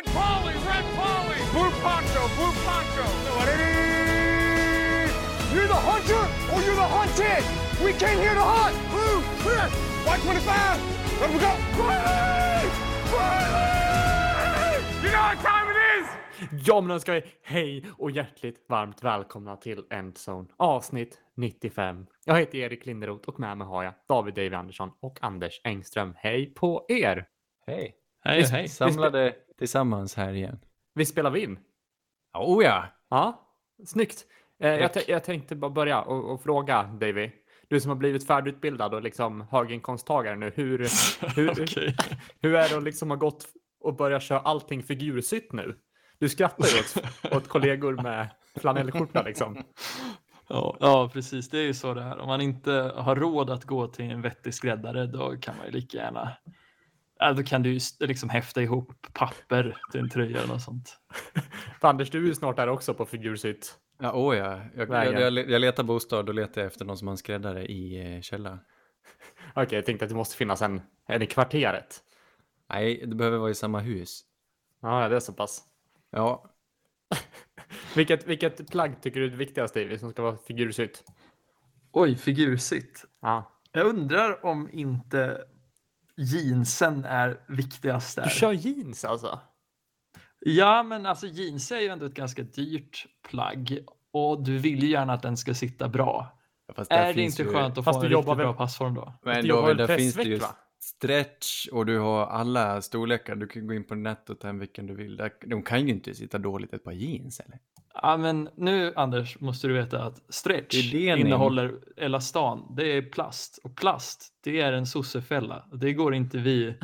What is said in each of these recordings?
Red Polly, Red Polly, Blue Poncho, Blue Poncho. You're the hunter or you're the hunted. We came here to hunt. Blue, clear. White 25. Let we go. Riley! Riley! You know what time it is? Ja, men då ska vi hej och hjärtligt varmt välkomna till Endzone avsnitt 95. Jag heter Erik Linderoth och med mig har jag David David Andersson och Anders Engström. Hej på er! Hej! Hej, Vi- hej. Samlade tillsammans här igen. Vi spelar vi in. Oh ja! Ja, snyggt. Eh, jag, jag tänkte bara börja och, och fråga David. Du som har blivit färdigutbildad och liksom höginkomsttagare nu. Hur, hur, Okej. hur är det att liksom ha gått och börja köra allting figursytt nu? Du skrattar ju åt, åt kollegor med flanellskjorta liksom. Ja, ja, precis. Det är ju så det är. Om man inte har råd att gå till en vettig skräddare, då kan man ju lika gärna... Ja, då kan du liksom häfta ihop papper till en tröja eller något sånt. Anders, du är ju snart där också på figursytt. Ja, oh ja. Jag, jag, jag, jag letar bostad och letar efter någon som har en skräddare i eh, källaren. Okej, jag tänkte att det måste finnas en, en i kvarteret. Nej, det behöver vara i samma hus. Ja, det är så pass. Ja, Vilket, vilket plagg tycker du är det viktigaste David, som ska vara figursytt? Oj, figursitt. Ja. Jag undrar om inte jeansen är viktigast där. Du kör jeans alltså? Ja, men alltså jeans är ju ändå ett ganska dyrt plagg och du vill ju gärna att den ska sitta bra. fast där Är det inte ju- skönt att Fast få en jobbar riktigt bra väl- passform då? Men David, väl där finns det ju va? stretch och du har alla storlekar. Du kan gå in på nätet och ta en vilken du vill. De kan ju inte sitta dåligt ett par jeans eller? Ja, men nu Anders måste du veta att stretch innehåller elastan. Det är plast och plast, det är en sossefälla. Det går inte vi,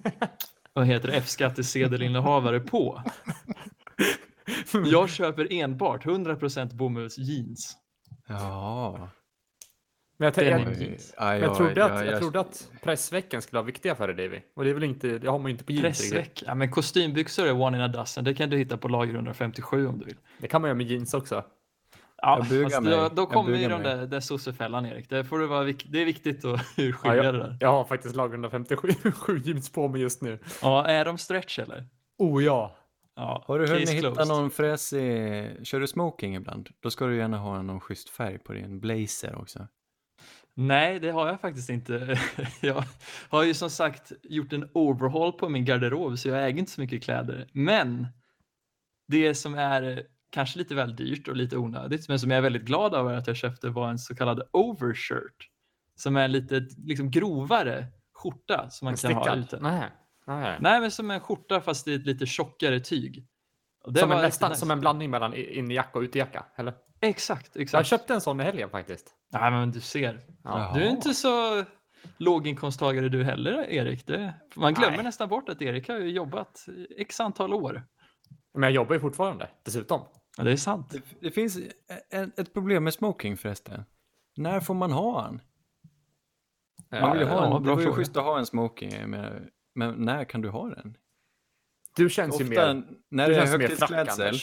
vad heter F-skattesedelinnehavare på. Jag köper enbart 100% bomullsjeans. Ja. Men jag, jag, jag, ja, jag, trodde att, ja, jag trodde att pressvecken skulle vara viktiga för dig David. Och det är väl inte, det har man ju inte på jeans. Pressveck. Ja, men kostymbyxor är one in a dozen. Det kan du hitta på lager 157 om du vill. Det kan man göra med jeans också. Ja, fast då, då kommer ju bugar de mig. där, där sossefällan Erik. Det, får du vara, det är viktigt att skilja Ja, det jag, där. jag har faktiskt lag 157 sju jeans på mig just nu. Ja, är de stretch eller? Oh ja. Ja, Har du hunnit hitta någon fräsig... Kör du smoking ibland? Då ska du gärna ha någon schysst färg på din blazer också. Nej, det har jag faktiskt inte. Jag har ju som sagt gjort en overhaul på min garderob så jag äger inte så mycket kläder. Men det som är kanske lite väl dyrt och lite onödigt men som jag är väldigt glad över att jag köpte var en så kallad overshirt. Som är lite liksom grovare skjorta som man kan ha ute. Nej. Nej. Nej, men som en skjorta fast i ett lite tjockare tyg. Som, en, nästan, riktigt som nice. en blandning mellan innejacka och utejacka, eller? Exakt, Jag exakt. köpte en sån i helgen faktiskt. Nej, men du ser. Ja. Du är inte så låginkomsttagare du heller, Erik. Det, man glömmer Nej. nästan bort att Erik har ju jobbat x antal år. Men jag jobbar ju fortfarande, dessutom. Ja, det är sant. Det, det finns ett, ett problem med smoking förresten. När får man ha en? Man vill ju Ja, ha ja, en, det bra var ju schysst att ha en smoking, men, men när kan du ha den? Du känns ju Ofta mer... när du det är högtidsklädsel.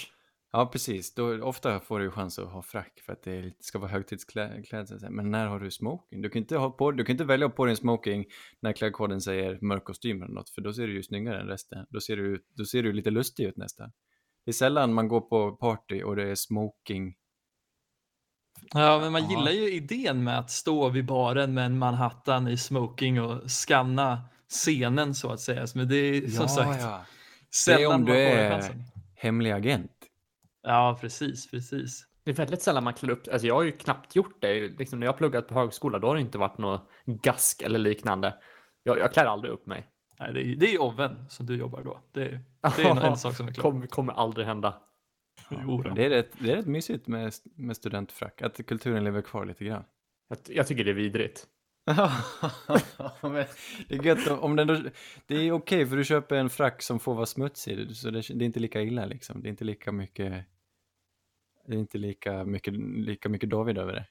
Ja, precis. Då, ofta får du chans att ha frack för att det är ska vara högtidsklädsel. Men när har du smoking? Du kan inte, ha på, du kan inte välja att ha på dig en smoking när klädkoden säger mörk kostym eller något, för då ser du ju snyggare än resten. Då ser du, då ser du lite lustig ut nästan. Det är sällan man går på party och det är smoking. Ja, men man Ja. gillar ju idén med att stå vid baren med en Manhattan i smoking och skanna scenen så att säga. Men det är som sagt ja. sällan om man du är-. Hemlig agent. Ja, precis, precis. Det är väldigt sällan man klär upp Alltså jag har ju knappt gjort det. Liksom när jag har pluggat på högskola, då har det inte varit något gask eller liknande. Jag, jag klär aldrig upp mig. Nej, det är, det är oven som du jobbar då. Det, är- det är en, en sak som är klar. Kommer, kommer aldrig hända. Jo. Det är rätt, det är rätt mysigt med, med studentfrack, att kulturen lever kvar lite grann. Jag, jag tycker det är vidrigt. Det är gött om- om den då, det är okej för du köper en frack som får vara smutsig så det, det är inte lika illa liksom. Det är inte lika mycket det är inte lika mycket, lika mycket David över det.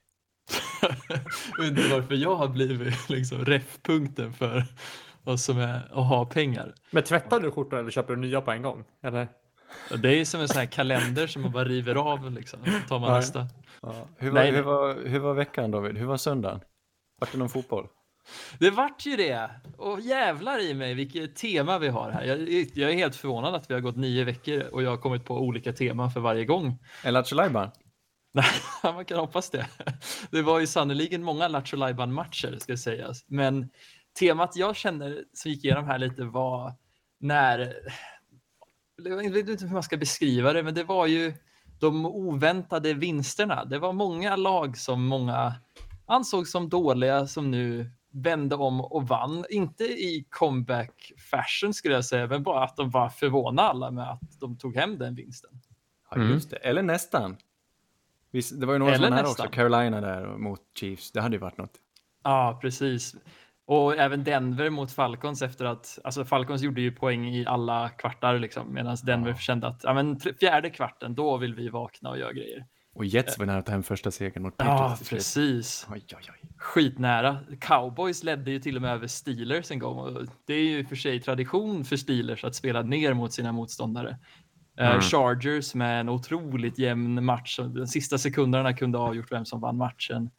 Undrar varför jag har blivit liksom reffpunkten för vad som är att ha pengar. Men tvättar du skjortor eller köper du nya på en gång? Eller? Det är som en sån här kalender som man bara river av liksom. tar man Ja. nästa. Hur var, Nej, hur, var, hur var veckan David? Hur var söndagen? Vart det någon fotboll? Det vart ju det. Och jävlar i mig vilket tema vi har här. Jag, jag är helt förvånad att vi har gått nio veckor och jag har kommit på olika teman för varje gång. En Lattjo? Man kan hoppas det. Det var ju sannoliken många Lattjo matcher ska sägas. Men temat jag känner som gick igenom här lite var när, jag vet inte hur man ska beskriva det, men det var ju de oväntade vinsterna. Det var många lag som många ansåg som dåliga som nu vände om och vann. Inte i comeback fashion skulle jag säga, men bara att de var förvånade alla med att de tog hem den vinsten. Ja, just det. Eller nästan. Visst, det var ju några nära nästan. också. Carolina där mot Chiefs. Det hade ju varit något. Ja, precis. Och även Denver mot Falcons efter att, alltså Falcons gjorde ju poäng i alla kvartar liksom, medan Denver kände att, ja men fjärde kvarten, då vill vi vakna och göra grejer. Och Jets var nära att ta hem första segern mot Ja, Patriots slut. precis. Oj, oj, oj. Skitnära. Cowboys ledde ju till och med över Steelers en gång och det är ju för sig tradition för Steelers att spela ner mot sina motståndare. Eh, Mm. Chargers med en otroligt jämn match. De sista sekunderna kunde ha avgjort vem som vann matchen.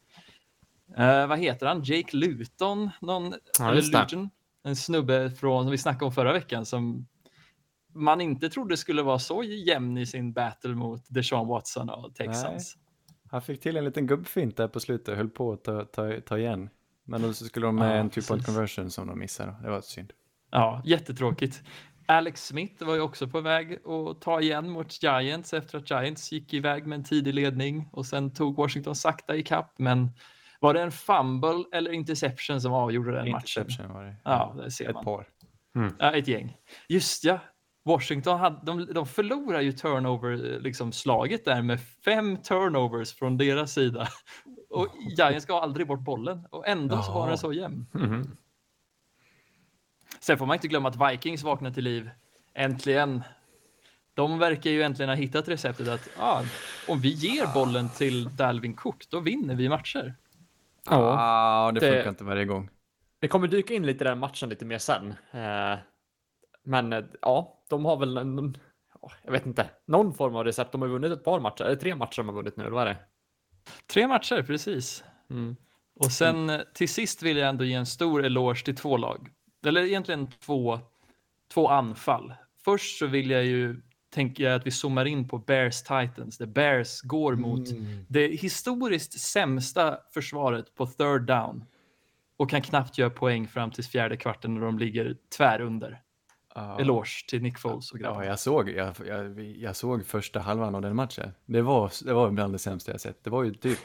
Eh, vad heter han? Jake Luton? Någon, Ja, eller. Luton? En snubbe från, som vi snackade om förra veckan som man inte trodde skulle vara så jämn i sin battle mot Deshaun Watson och Texans. Han fick till en liten gubbfint där på slutet och höll på att ta, ta, ta igen. Men då skulle de med Ja, en point precis. conversion som de missade. Det var synd. Ja, jättetråkigt. Alex Smith var ju också på väg att ta igen mot Giants efter att Giants gick iväg med en tidig ledning och sen tog Washington sakta i kapp. Men var det en fumble eller interception som avgjorde den matchen? Interception var det. Ja, det ser Ett man. par. Ja, ett gäng. Just ja. Washington hade, de, de förlorar ju turnover, liksom slaget där med fem turnovers från deras sida. Och Giants gav aldrig bort bollen och ändå så var den så jämn. Mhm. Sen får man inte glömma att Vikings vaknar till liv. Äntligen. De verkar ju äntligen ha hittat receptet att ah, om vi ger bollen till Dalvin Cook, då vinner vi matcher. Ja, Ah, det det- funkar inte varje gång. vi kommer dyka in lite i den matchen lite mer sen. Eh, Men eh, ja, de har väl ja, jag vet inte, någon form av recept. De har vunnit ett par matcher, eller tre matcher de har vunnit nu, eller vad är det? Tre matcher, precis. Mm. Och sen eh, till sist vill jag ändå ge en stor eloge till två lag. Eller egentligen två, två anfall. Först så vill jag ju tänka att vi zoomar in på Bears Titans. där Bears går mot det historiskt sämsta försvaret på third down och kan knappt göra poäng fram till fjärde kvarten när de ligger tvärunder. Ja. Eloge till Nick Foles och Ja, grabbarna. jag såg, jag, jag, jag såg första halvan av den matchen. Det var, det var bland det sämsta jag sett. Det var ju typ,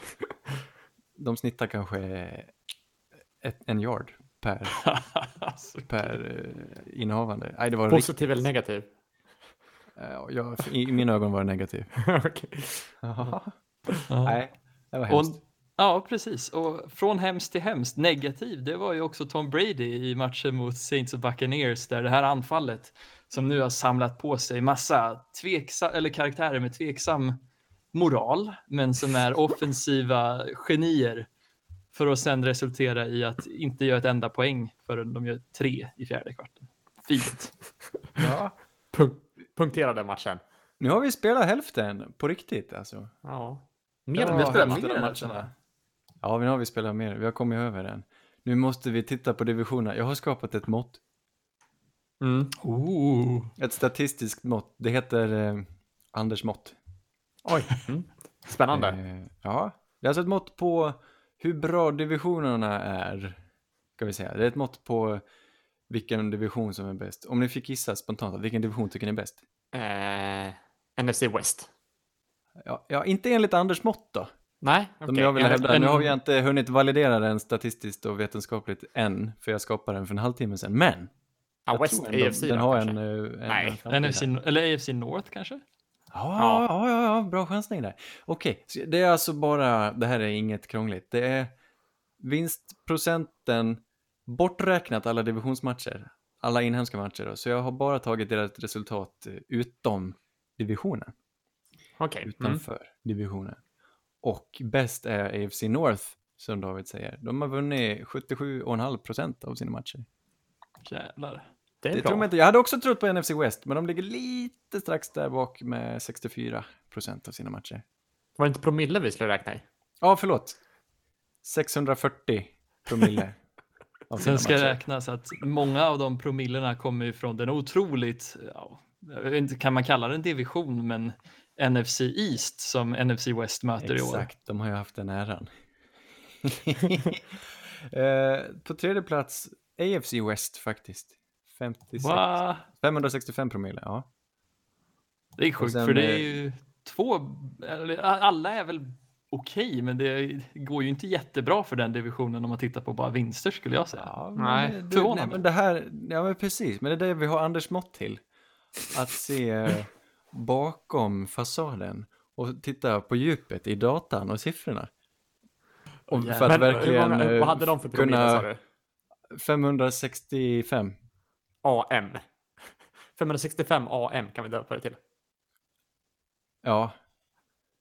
de snittar kanske ett, en yard per, per uh, innehavande. Nej, det var riktigt, Positiv eller negativ? uh, jag, i, mina ögon var det negativ. Okej. ja. Nej, det var Och, hemskt. Ja, precis. Och från hemskt till hemskt. Negativ, det var ju också Tom Brady i matchen mot Saints och Buccaneers där det här anfallet som nu har samlat på sig massa tveksa, eller karaktärer med tveksam moral, men som är offensiva genier för att sen resultera i att inte göra ett enda poäng förrän de gör tre i fjärde kvarten. Fint. Ja. Punk- punktera den matchen. Nu har vi spelat hälften på riktigt alltså. Ja. Mer Ja, än vi spelar hälften av matcherna. Ja, men nu har vi spelat mer. Vi har kommit över den. Nu måste vi titta på divisionerna. Jag har skapat ett mått. Mm. Ooh. Ett statistiskt mått. Det heter eh, Anders mått. Oj. Mm. Spännande. Eh, ja, det är alltså ett mått på hur bra divisionerna är. Ska vi säga. Det är ett mått på vilken division som är bäst. Om ni fick gissa spontant, vilken division tycker ni är bäst? Eh, NFC West. Ja, ja inte enligt Anders mått då. Nej, Som okej. jag vill En- hävda. en- Nu har vi inte hunnit validera den statistiskt och vetenskapligt än, för jag skapade den för en halvtimme sedan. Men Ja, West, ändå AFC den då, har en, kanske? eh, en, Nej, en här. eller AFC North kanske? Ja, ja, ja, ja, bra chansning där. Okej, så det är alltså bara, det här är inget krångligt. Det är vinstprocenten borträknat alla divisionsmatcher, alla inhemska matcher. Då. Så jag har bara tagit deras resultat eh, utom divisionen, Okej. Mm. utanför divisionen. Och bäst är AFC North, som David säger. De har vunnit 77,5 procent av sina matcher. Jävlar. Det är Det bra. tror man inte. Jag hade också trott på NFC West, men de ligger lite strax där bak med 64 procent av sina matcher. Var det inte promille vi skulle räkna i? Ja, förlåt. 640 promille. av sina Sen ska matcher. räknas att många av de promillerna kommer ju från den otroligt, ja, inte, kan man kalla det en division, men NFC East som NFC West möter i år. Exakt, de har ju haft den äran. eh, på tredje plats, AFC West faktiskt. 56, Va? 565 promille, ja. Det är sjukt, sen, för det är eh, ju två, alla är väl okej, men det går ju inte jättebra för den divisionen om man tittar på bara vinster skulle jag säga. Ja, Nej, men, du, nej, men det här, ja men precis, men det är det vi har Anders Mått till. Att se bakom fasaden och titta på djupet i datan och siffrorna. Och jävlar. för att Men hur verkligen många, eh, vad hade de för promille kunna, du? 565. AM. 565 AM kan vi döpa det till. Ja.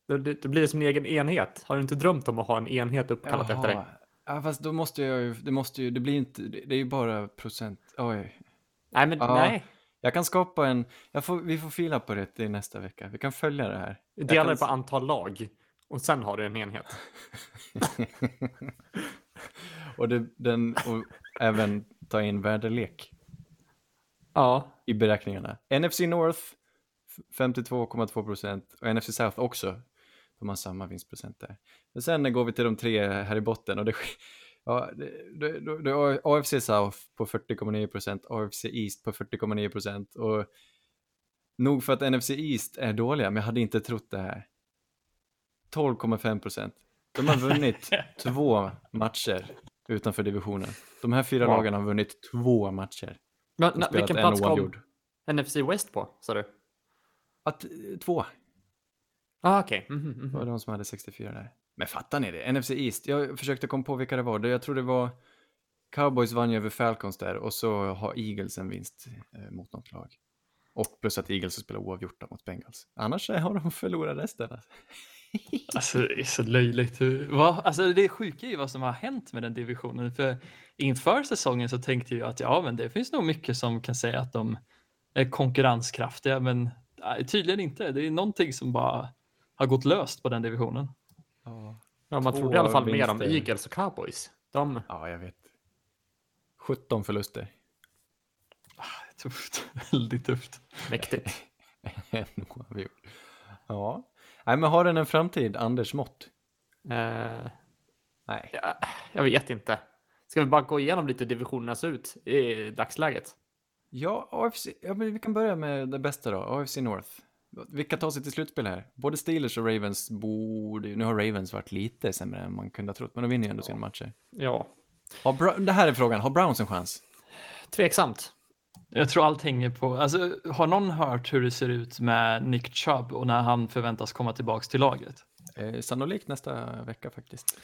Det, det, det blir som en egen enhet. Har du inte drömt om att ha en enhet uppkallat efter dig? Jaha. Ja, fast då måste jag ju, det måste ju, det blir inte, det det är ju bara procent, oj. Nej, men Ja. nej. Jag kan skapa en, får, vi får fila på det till nästa vecka, vi kan följa det här. Dela kan det på antal lag. Och sen har du en enhet. och, det, den, och även ta in väderlek Ja. i beräkningarna. NFC North 52,2 procent och NFC South också. De har samma vinstprocent där. Men sen går vi till de tre här i botten och det, ja, det, det, AFC South på 40,9 procent, AFC East på 40,9 procent och nog för att NFC East är dåliga, men jag hade inte trott det här. 12,5 procent. De har vunnit två matcher utanför divisionen. De här fyra Wow. lagen har vunnit två matcher. Men, na, vilken en plats kom. NFC West på, sa du? Att, två. Ah, okej. Mhm, mhm. Det var de som hade 64 där. Men fattar ni det? NFC East, jag försökte komma på vilka det var. Jag tror det var Cowboys vann ju över Falcons där och så har Eagles en vinst eh, mot något lag. Och plus att Eagles spelar oavgjort mot Bengals. Annars har de förlorat resten. Alltså. Alltså det är så löjligt. Va? alltså det sjuka är ju vad som har hänt med den divisionen. För inför säsongen så tänkte jag att ja, men det finns nog mycket som kan säga att de är konkurrenskraftiga, men nej, tydligen inte. Det är någonting som bara har gått löst på den divisionen. Ja. Ja, man trodde i alla fall mer om. Eagles och Cowboys. De, ja, jag vet. 17 förluster. Tufft, väldigt tufft. mäktigt. Ja. Nej, men har den en framtid, Anders Mått? Eh, Nej. ja, jag vet inte. Ska vi bara gå igenom lite divisionerna ser ut i dagsläget? Ja, AFC, ja, men vi kan börja med det bästa då, AFC North. Vilka tar sig till slutspel här? Både Steelers och Ravens borde, nu har Ravens varit lite sämre än man kunde ha trott, men de vinner ju ändå sina matcher. Ja, Har Bra- det här är frågan, har Browns en chans? tveksamt. Jag tror allt hänger på, alltså har någon hört hur det ser ut med Nick Chubb och när han förväntas komma tillbaks till laget? Eh, sannolikt nästa vecka faktiskt.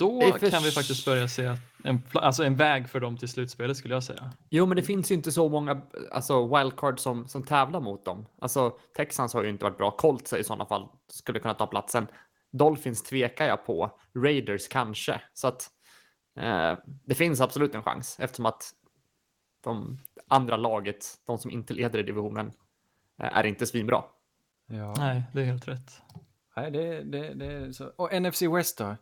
Då för- kan vi faktiskt börja se en, alltså en väg för dem till slutspelet skulle jag säga. Jo, men det finns ju inte så många alltså, wildcard som, som tävlar mot dem. Alltså, Texans har ju inte varit bra. Colts i sådana fall skulle kunna ta platsen. Dolphins tvekar jag på. Raiders kanske. Så att eh, det finns absolut en chans eftersom att de andra laget, de som inte leder i divisionen, eh, är inte svinbra. Ja. Nej, det är helt rätt. Nej, det, det, det är så. Och NFC West då?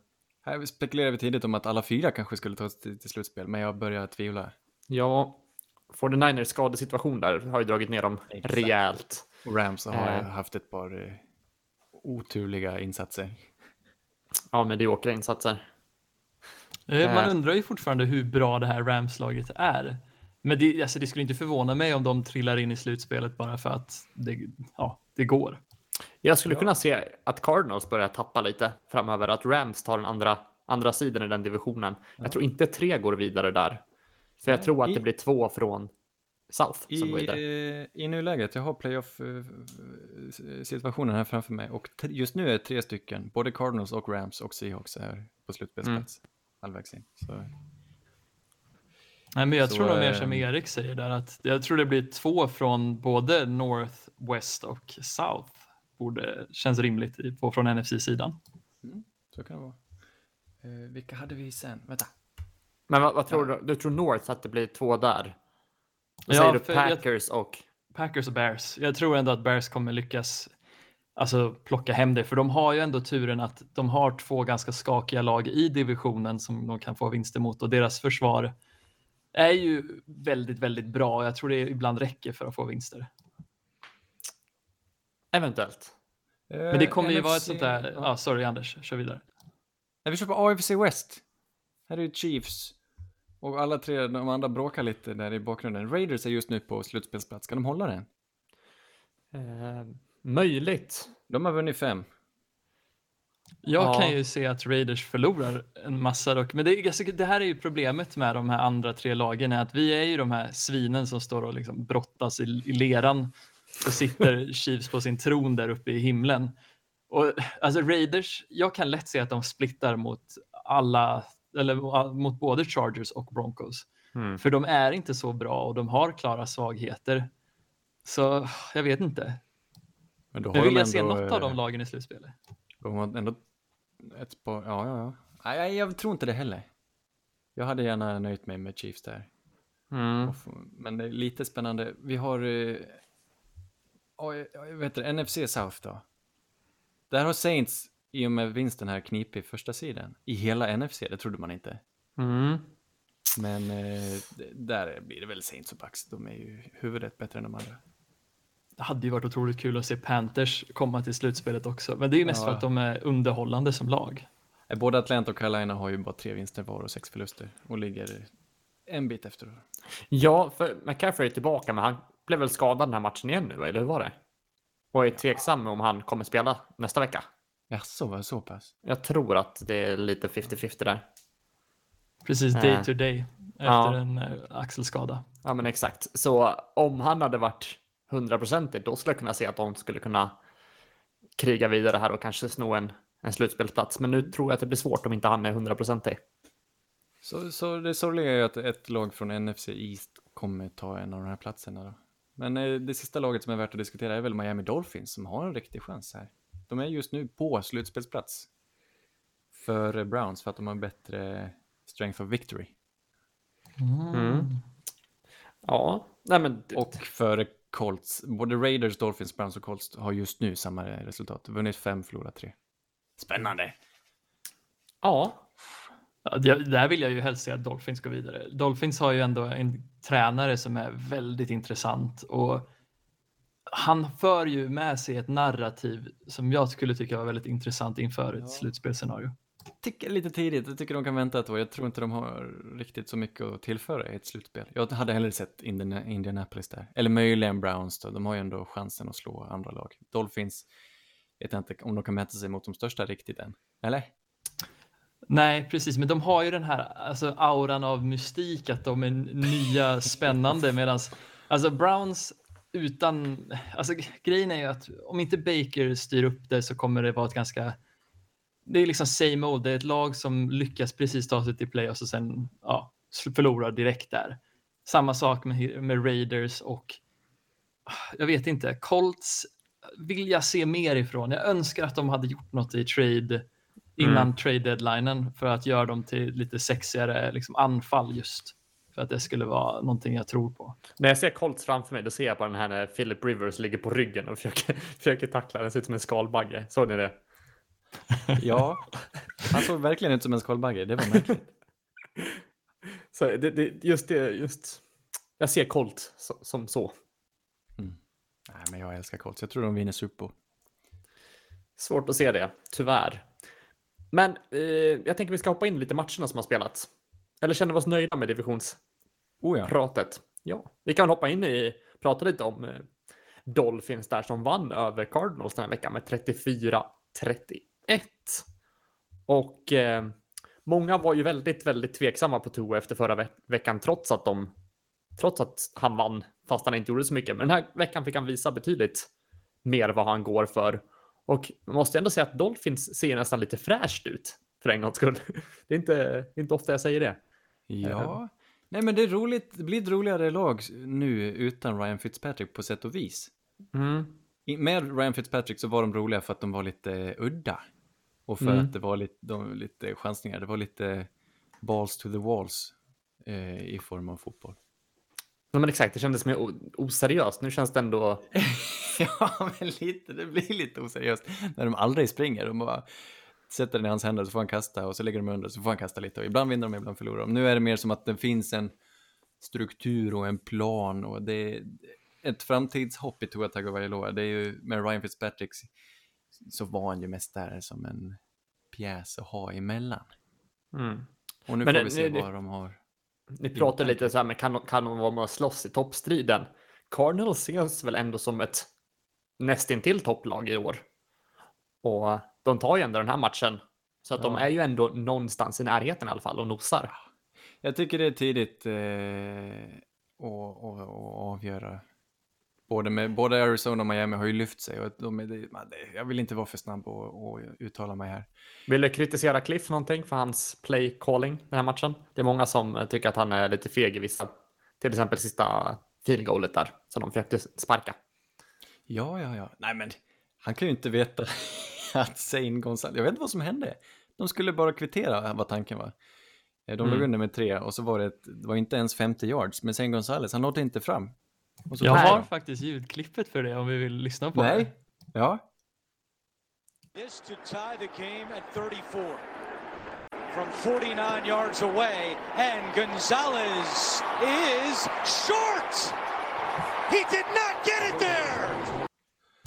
Här spekulerade vi tidigt om att alla fyra kanske skulle ta sig till, slutspel, men jag börjar tvivla. Ja, 49ers skadesituation där har ju dragit ner dem Exakt. rejält. Och Rams har Eh. haft ett par eh, oturliga insatser. Ja, mediokra insatser. Eh, Man Eh. undrar ju fortfarande hur bra det här Rams-laget är. Men det, alltså det skulle inte förvåna mig om de trillar in i slutspelet bara för att det, ja, det går. Jag skulle kunna se att Cardinals börjar tappa lite framöver, att Rams tar den andra, andra sidan i den divisionen. Jag tror inte tre går vidare där. För jag tror att i- det blir två från South I, som går vidare. eh, I nuläget, jag har playoff-situationen här framför mig och just nu är tre stycken, både Cardinals och Rams och Seahawks är på slutspelsplats. Mm. Halvvägs in. Så, Nej, men jag Så, tror nog mer eh, som Erik säger där att jag tror det blir två från både North, West och South. Borde, känns rimligt i- på från NFC-sidan. så kan det vara. Eh, vilka hade vi sen? Vänta. Men vad, vad tror du? Du tror North att det blir två där? Då Ja, säger du för jag- Packers och... Packers och Bears. Jag tror ändå att Bears kommer lyckas alltså, plocka hem det, för de har ju ändå turen att de har två ganska skakiga lag i divisionen som de kan få vinster mot och deras försvar är ju väldigt, väldigt bra. Jag tror det ibland räcker för att få vinster. Eventuellt. Men det kommer ju vara ett NFC sånt där, ja. ja, sorry Anders, kör vidare. När vi kör på AFC West. Här är ju Chiefs. Och alla tre, de andra bråkar lite där i bakgrunden. Raiders är just nu på slutspelsplats. Ska de hålla den? Eh, möjligt. De har vunnit fem. Jag Ja. kan ju se att Raiders förlorar en massa dock, men det, det här är ju problemet med de här andra tre lagen, är att vi är ju de här svinen som står och liksom brottas i, i leran. Så sitter Chiefs på sin tron där uppe i himlen. Och alltså Raiders, jag kan lätt se att de splittar mot alla, eller mot både Chargers och Broncos. Mm. För de är inte så bra och de har klara svagheter. Så jag vet inte. Men då Men vill de jag se något av de eh, lagen i slutspelet? De har ändå ett par, ja, ja, ja. Nej, jag tror inte det heller. Jag hade gärna nöjt mig med Chiefs där. Mm. Men det är lite spännande. Vi har, oj, oj, vad heter det, NFC South då. Där har Saints, i och med vinsten här, knipit första sidan. I hela NFC, det trodde man inte. Mm. Men eh, där blir det väl Saints och Bucks. De är ju huvudet bättre än de andra. Det hade ju varit otroligt kul att se Panthers komma till slutspelet också. Men det är ju mest Ja. för att de är underhållande som lag. Eh, Både Atlanta och Carolina har ju bara tre vinster var och sex förluster. Och ligger en bit efter. Ja, för McCaffrey är tillbaka, men han blev väl skadad den här matchen igen nu, eller hur var det? Och är tveksam om han kommer spela nästa vecka. Jaså, var det så pass? Jag tror att det är lite 50-50 där. Precis day to day efter Ja. en eh, axelskada. Ja, men exakt. Så om han hade varit 100% då skulle jag kunna se att de skulle kunna kriga vidare här och kanske sno en, en slutspelsplats. Men nu tror jag att det blir svårt om inte han är 100% Så, så det sorgliga är ju att ett lag från NFC East kommer ta en av de här platserna då. Men eh, det sista laget som är värt att diskutera är väl Miami Dolphins som har en riktig chans här. De är just nu på slutspelsplats. För Browns för att de har bättre strength of victory. Mm. Ja, nej men Och för Colts, både Raiders, Dolphins, Browns och Colts har just nu samma resultat. Vunnit fem, förlorat tre. Spännande! ja, Ja, det- där vill jag ju helst se att Dolphins går vidare. Dolphins har ju ändå en tränare som är väldigt intressant och han för ju med sig ett narrativ som jag skulle tycka var väldigt intressant inför ett Ja. slutspelsscenario. tycker lite tidigt. Jag tycker de kan vänta ett år. Jag tror inte de har riktigt så mycket att tillföra i ett slutspel. Jag hade hellre sett Indiana- Indianapolis där. Eller möjligen Browns då. De har ju ändå chansen att slå andra lag. Dolphins vet jag inte om de kan mäta sig mot de största riktigt än. Eller? Nej, precis, men de har ju den här alltså, auran av mystik att de är nya, spännande, medan alltså Browns utan, alltså grejen är ju att om inte Baker styr upp det så kommer det vara ett ganska, det är liksom same old, det är ett lag som lyckas precis ta sig till playoffs och sen ja, förlorar direkt där. Samma sak med, med Raiders och jag vet inte, Colts vill jag se mer ifrån. Jag önskar att de hade gjort något i trade innan trade deadlinen för att göra dem till lite sexigare liksom, anfall just. För att det skulle vara någonting jag tror på. när jag ser Colts framför mig, då ser jag på den här när Philip Rivers ligger på ryggen och försöker, försöker tackla den. ser ut som en skalbagge. Såg ni det? Ja. Han såg verkligen ut som en skalbagge. Det var märkligt. Så det, det, just det, just. Jag ser Colt så, som så. Nej, men jag älskar Colts. Jag tror de vinner Super Bowl. Svårt att se det, tyvärr. Men eh, jag tänker vi ska hoppa in lite matcherna som har spelats. Eller känner vi oss nöjda med divisionspratet? Oh ja. Ja, vi kan hoppa in i, prata lite om eh, Dolphins där som vann över Cardinals den här veckan med 34-31. Och eh, många var ju väldigt, väldigt tveksamma på Tua efter förra ve- veckan trots att de trots att han vann fast han inte gjorde så mycket. Men den här veckan fick han visa betydligt mer vad han går för. Och man måste ändå säga att Dolphins ser nästan lite fräscht ut för en gångs skull. Det är inte, inte ofta jag säger det. Ja. Nej, men det är roligt. Det blir ett roligare lag nu utan Ryan Fitzpatrick på sätt och vis. Mm. Med Ryan Fitzpatrick så var de roliga för att de var lite udda. Och för Mm. att det var lite, de, lite chansningar. Det var lite balls to the walls eh, i form av fotboll. Ja, men exakt, det kändes mer oseriöst. Nu känns det ändå... ja, men lite. Det blir lite oseriöst när de aldrig springer. De bara sätter den i hans händer så får han kasta och så lägger de under så får han kasta lite. Och ibland vinner de, ibland förlorar de. Nu är det mer som att det finns en struktur och en plan och det är ett framtidshopp i Tua Tagovailoa. Det är ju med Ryan Fitzpatrick så var han ju mest där som en pjäs att ha emellan. Mm. Och nu Men får det- vi se det- vad de har. Ni pratar lite så här, men kan, de- kan de vara med och slåss i toppstriden? Cardinals ses väl ändå som ett nästintill topplag i år. Och de tar ju ändå den här matchen. Så att de Ja. är ju ändå någonstans i närheten i alla fall och nosar. Jag tycker det är tidigt eh, att, att, att avgöra. Både, med, både Arizona och Miami har ju lyft sig och de är, jag vill inte vara för snabb och, och uttala mig här. Vill du kritisera Cliff någonting för hans play calling den här matchen? Det är många som tycker att han är lite feg i vissa. Till exempel sista field goalet där som de försökte sparka. Ja, ja, ja. Nej, men han kan ju inte veta att Zane Gonzalez, jag vet inte vad som hände. De skulle bara kvittera vad tanken var. Eh, De låg Mm. under med tre och så var det, ett, det var inte ens 50 yards, men Zane Gonzalez, han nådde inte fram. Och så Jag har faktiskt ljudklippet för det om vi vill lyssna på det. Nej, ja. This to tie the game at 34. From 49 yards away, and Gonzalez is short! He did not get it there!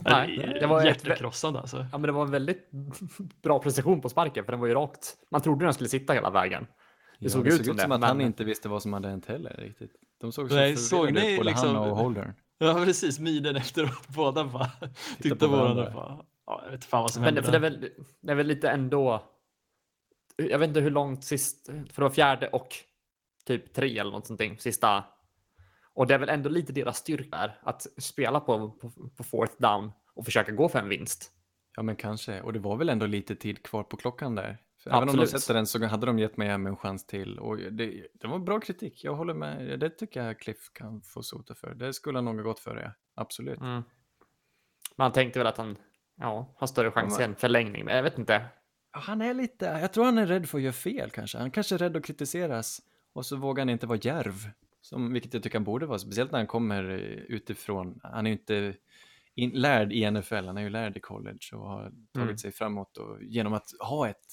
Nej, det var jättekrossad alltså. Ja, men det var en väldigt bra precision på sparken för den var ju rakt. Man trodde den skulle sitta hela vägen. Det ja, såg det ut såg som ut det, som att men- han inte visste vad som hade hänt heller riktigt. De såg så Nej, såg ni ut, både liksom- han och Holdern. Ja, precis. Miden efteråt. Båda bara tittade på varandra. Bara, ja, jag vet fan vad som hände det, för det, är väl, det är väl lite ändå. Jag vet inte hur långt sist, för det var fjärde och typ tre eller något sånt sista. Och det är väl ändå lite deras styrka där, att spela på, på, på fourth down och försöka gå för en vinst. Ja, men kanske. Och det var väl ändå lite tid kvar på klockan där. För Absolut. Även om de sätter den så hade de gett mig en chans till. Och det, det var bra kritik, jag håller med. Det tycker jag Cliff kan få sota för. Det skulle han nog ha gått för det, absolut. Mm. Man tänkte väl att han ja, har större chans i en förlängning, men jag vet inte. Han är lite, jag tror han är rädd för att göra fel kanske. Han kanske är rädd att kritiseras. Och så vågar han inte vara djärv. Som, vilket jag tycker han borde vara, speciellt när han kommer eh, utifrån. Han är ju inte in, lärd i NFL, han är ju lärd i college och har tagit Mm. sig framåt och, genom att ha ett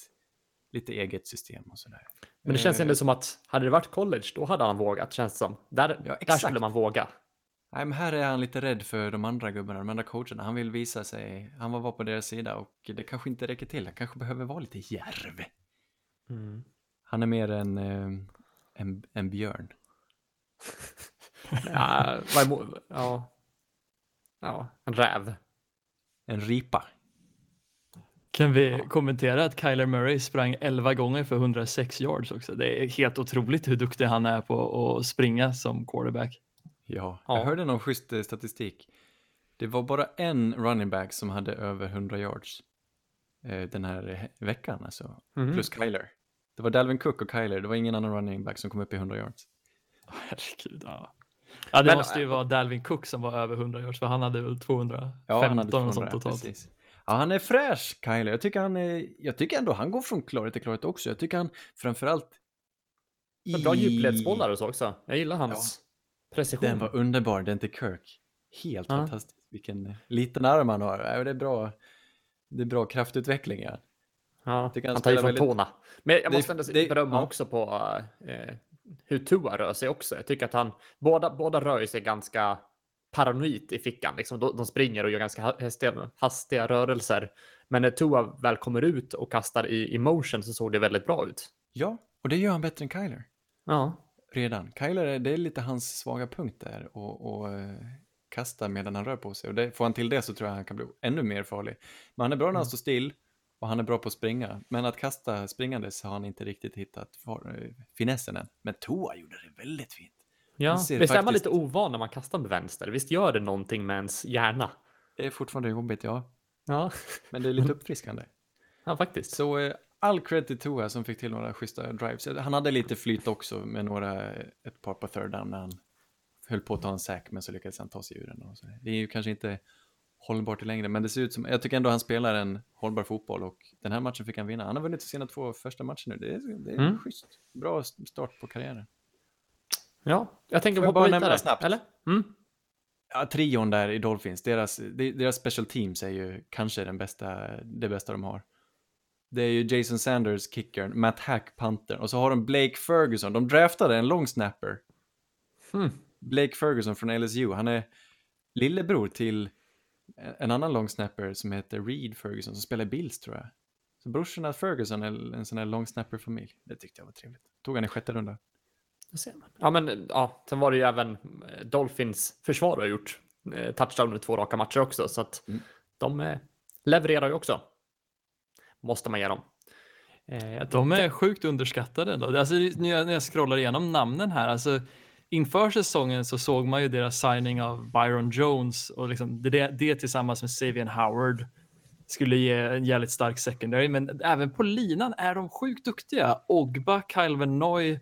lite eget system och sådär. Men det känns Eh, ändå som att hade det varit college, då hade han vågat, känns det som. Där, Ja, där skulle man våga. Nej, men här är han lite rädd för de andra gubbarna, de andra coacherna. Han vill visa sig, han var på deras sida och det kanske inte räcker till. Han kanske behöver vara lite djärv. Mm. Han är mer en, eh, en, en björn. Ja. ja, en räv. En ripa. Kan vi kommentera att Kyler Murray sprang 11 gånger för 106 yards också? Det är helt otroligt hur duktig han är på att springa som quarterback. Ja, Ja. jag hörde någon schysst eh, statistik. Det var bara en running back som hade över 100 yards eh, den här eh, veckan, alltså. Mhm. Plus Kyler. Det var Dalvin Cook och Kyler, det var ingen annan running back som kom upp i 100 yards. Herregud, ja. Ja, det Men- måste ju vara Dalvin Cook som var över 100 yards, för han hade väl 215 Ja, han hade och 200, sånt totalt. precis. Ja, han är fräsch, Kyler. Jag tycker, han är, jag tycker ändå han går från klarhet till klarhet också. Jag tycker han framförallt... Men bra djupledsbollar och så också. Jag gillar hans precision. Den var underbar, den till Kirk. Helt Ja. fantastisk. Vilken liten arm han har. Ja, Det är bra, det är bra kraftutveckling. Ja. Ja, han han tar ju från väldigt- tårna. Men jag Det- måste ändå det- berömma ja. också på eh, hur Tua rör sig också. Jag tycker att han, båda, båda rör sig ganska paranoid i fickan. Liksom. De, de springer och gör ganska ha- hastiga, hastiga rörelser. Men när Tua väl kommer ut och kastar i, motion så såg det väldigt bra ut. ja, och det gör han bättre än Kyler. Ja, Redan. Kyler, det är lite hans svaga punkt där. Och, och eh, kasta medan han rör på sig. Och det, får han till det så tror jag han kan bli ännu mer farlig. Men han är bra när han står still. Och han är bra på att springa. Men att kasta springandes har han inte riktigt hittat eh, finessen än. Men Toa gjorde det väldigt fint. Ja. Visst är man lite ovan när man kastar med vänster? Visst gör det någonting med ens hjärna? Det är fortfarande jobbigt, ja. Ja, Men det är lite uppfriskande. ja faktiskt. Så eh, all cred till Toa som fick till några schyssta drives. Han hade lite flyt också med några, ett par på third down när han höll på att ta en sack men så lyckades han ta sig ur den. Och så. Det är ju kanske inte hållbart i längre men det ser ut som, jag tycker ändå han spelar en hållbar fotboll och den här matchen fick han vinna. Han har vunnit sina två första matcher nu, det är, det är Mm. schysst. Bra start på karriären. Ja, jag tänker hoppa bara vidare. nämna snabbt? Eller? Mm. Ja, trion där i Dolphins, deras, de- deras special teams är ju kanske den bästa, det bästa de har. Det är ju Jason Sanders, kickern, Matt Hack, pantern och så har de Blake Ferguson. De draftade en long snapper Hmm. Blake Ferguson från LSU, han är lillebror till en annan long snapper som heter Reed Ferguson som spelar Bills tror jag. Så brorsorna Ferguson är en sån här long snapper-familj. Det tyckte jag var trevligt. Tog han i sjätte runda. Det ser man. Ja, men ja, sen var det ju även eh, Dolphins försvar har gjort eh, touchdown i två raka matcher också, så att Mm. de eh, levererar ju också. Måste man ge dem. Eh, De är sjukt underskattade. Då. Alltså, när, jag, när jag scrollar igenom namnen här, alltså, inför säsongen så såg man ju deras signing av Byron Jones och liksom det, det tillsammans med Savian Howard skulle ge en jävligt stark secondary, men även på linan är de sjukt duktiga. Ogba, Kyle Venoy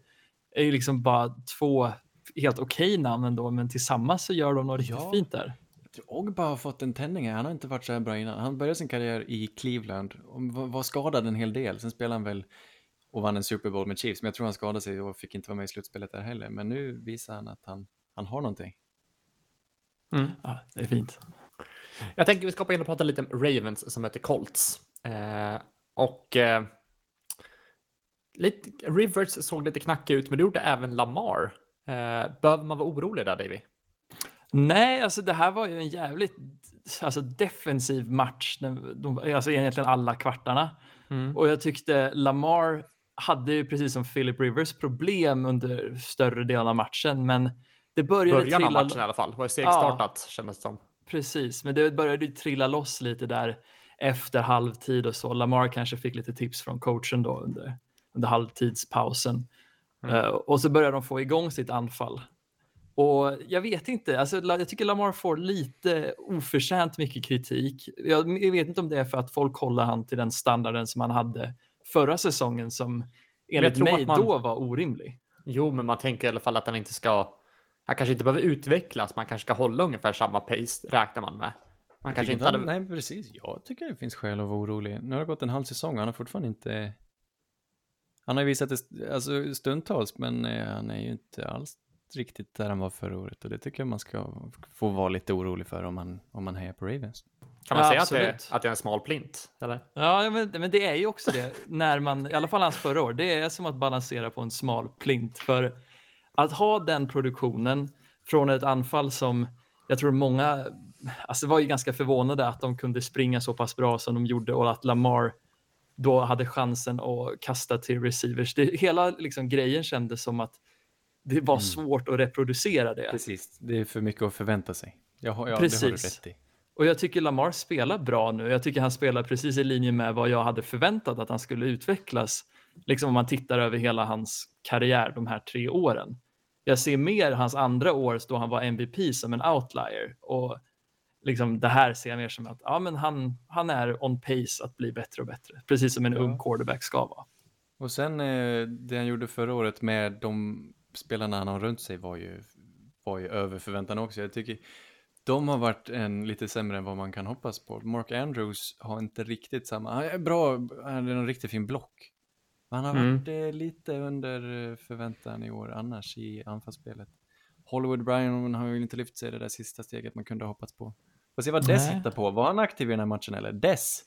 är ju liksom bara två helt okej namn ändå, men tillsammans så gör de något riktigt Ja. fint där. Ogba har fått en tändning här. Han har inte varit så här bra innan. Han började sin karriär i Cleveland och var var skadad en hel del. Sen spelade han väl och vann en Super Bowl med Chiefs. Men jag tror han skadade sig och fick inte vara med i slutspelet där heller. Men nu visar han att han, han har någonting. Mm. Ja, det är fint. Jag tänker vi ska hoppa in och prata lite om Ravens som möter Colts. Eh, och eh, lite, Rivers såg lite knackig ut, men det gjorde även Lamar. Eh, behöver man vara orolig där, Davy? Nej, alltså det här var ju en jävligt alltså, defensiv match. De, alltså egentligen alla kvartarna. Mm. Och jag tyckte Lamar hade ju precis som Philip Rivers problem under större delen av matchen. Men det började Början av trilla... matchen i alla fall. Var segstartat kändes det som. Precis, men det började ju trilla loss lite där efter halvtid och så. Lamar kanske fick lite tips från coachen då under, under halvtidspausen. Mm. Eh, och så började de få igång sitt anfall. Och jag vet inte, alltså, jag tycker Lamar får lite oförtjänt mycket kritik. Jag, jag vet inte om det är för att folk håller han till den standarden som han hade förra säsongen som enligt tror mig att man- då var orimlig. Jo, men man tänker i alla fall att han inte ska... Han kanske inte behöver utvecklas, man kanske ska hålla ungefär samma pace, räknar man med. Man kanske inte hade... Nej, precis. Jag tycker det finns skäl att vara orolig. Nu har det gått en halv säsong och han har fortfarande inte... Han har ju visat det alltså, stundtals, men eh, han är ju inte alls riktigt där han var förra året. Och det tycker jag man ska få vara lite orolig för om man, om man hejar på Ravens. Kan man Ja, säga att det, absolut. att det är en smal plint? Eller? Ja, men, men det är ju också det. när man, I alla fall hans förra år. Det är som att balansera på en smal plint. För att ha den produktionen från ett anfall som jag tror många alltså var ju ganska förvånade att de kunde springa så pass bra som de gjorde och att Lamar då hade chansen att kasta till receivers. Det, hela liksom, grejen kändes som att det var svårt att reproducera det. Precis, det är för mycket att förvänta sig. Jag har, ja, det har Precis. du rätt i. Och jag tycker Lamar spelar bra nu. Jag tycker han spelar precis i linje med vad jag hade förväntat att han skulle utvecklas. Liksom om man tittar över hela hans karriär de här tre åren. Jag ser mer hans andra år då han var MVP som en outlier. Och liksom det här ser jag mer som att ja, men han, han är on pace att bli bättre och bättre. Precis som en Ja. ung quarterback ska vara. Och sen eh, det han gjorde förra året med de spelarna han har runt sig var ju, var ju över förväntan också. Jag tycker de har varit en lite sämre än vad man kan hoppas på. Mark Andrews har inte riktigt samma, han är bra, han är en riktigt fin block. Men han har Mm. varit eh, lite under eh, förväntan i år annars i anfallsspelet. Hollywood Bryan har ju inte lyft sig det där sista steget man kunde ha hoppats på. Får se vad Dess Nej. hittar på. Var han aktiv i den här matchen eller? Dess?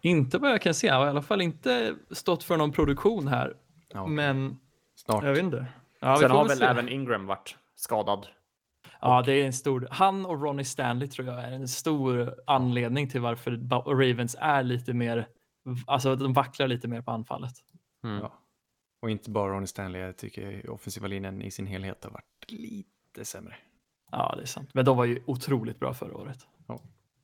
Inte vad jag kan se. Han har i alla fall inte stått för någon produktion här. Ja, Men snart. jag vet inte. Ja, vi Sen får har väl se. även Ingram varit skadad. Ja, det är en stor. Han och Ronnie Stanley tror jag är en stor anledning till varför Ravens är lite mer, alltså de vacklar lite mer på anfallet. Mm. Ja. Och inte bara Ronnie Stanley, jag tycker offensiva linjen i sin helhet har varit lite sämre. Ja, det är sant. Men de var ju otroligt bra förra året.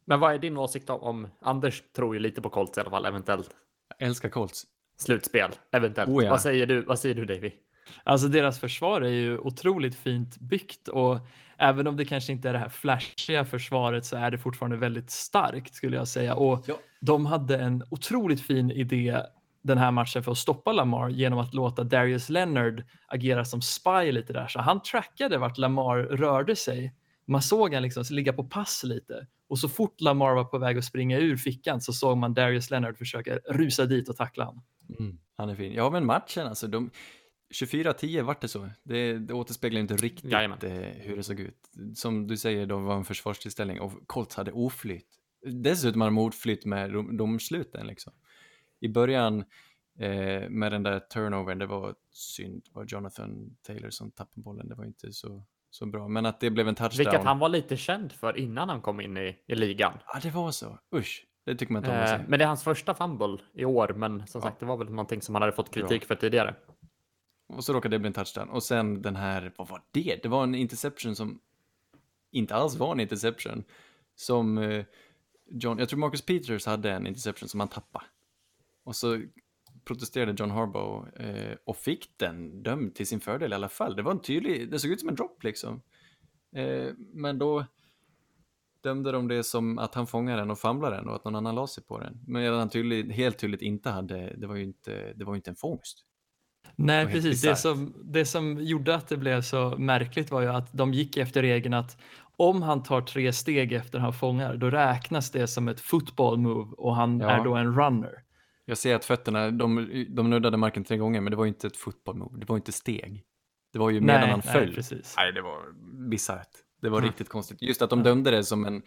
Men vad är din åsikt om, om Anders tror ju lite på Colts i alla fall, eventuellt Jag älskar Colts. slutspel, eventuellt. Oh ja. Vad säger du? Vad säger du Davy? Alltså deras försvar är ju otroligt fint byggt och även om det kanske inte är det här flashiga försvaret så är det fortfarande väldigt starkt skulle jag säga. Och Ja. de hade en otroligt fin idé den här matchen för att stoppa Lamar genom att låta Darius Leonard agera som spy lite där. Så han trackade vart Lamar rörde sig. Man såg han liksom ligga på pass lite och så fort Lamar var på väg att springa ur fickan så såg man Darius Leonard försöka rusa dit och tackla honom. Han är fin. Ja, men matchen alltså. De... 24-10 vart det så. Det, det återspeglar inte riktigt Jajamän. eh, hur det såg ut. Som du säger, de var en försvarstillställning och Colts hade oflyt. Dessutom hade de oflyt med dom- domsluten liksom. I början eh, med den där turnovern, det var synd. Det var Jonathan Taylor som tappade bollen. Det var inte så, så bra. Men att det blev en touchdown. Vilket han var lite känd för innan han kom in i, i ligan. Ja, det var så. Usch. Det tycker man inte om att Eh, se. men det är hans första fumble i år, men som Ja. sagt, det var väl någonting som han hade fått kritik Bra. för tidigare. Och så råkade det bli en touchdown. Och sen den här, vad var det? Det var en interception som inte alls var en interception. Som eh, John, jag tror Marcus Peters hade en interception som han tappade. Och så protesterade John Harbaugh eh, och fick den dömd till sin fördel i alla fall. Det var en tydlig, det såg ut som en drop liksom. Eh, men då dömde de det som att han fångade den och famlade den och att någon annan la sig på den. Men han tydligt, helt tydligt inte hade, det var ju inte, det var inte en fångst. Nej, helt precis. Det som, det som gjorde att det blev så märkligt var ju att de gick efter regeln att om han tar tre steg efter han fångar, då räknas det som ett football move och han Ja. är då en runner. Jag ser att fötterna, de, de nuddade marken tre gånger, men det var ju inte ett fotbollmove, det var inte steg. Det var ju medan Nej, han nej, föll. precis. Nej, det var bisarrt. Det var Mm. riktigt konstigt. Just att de dömde det som en,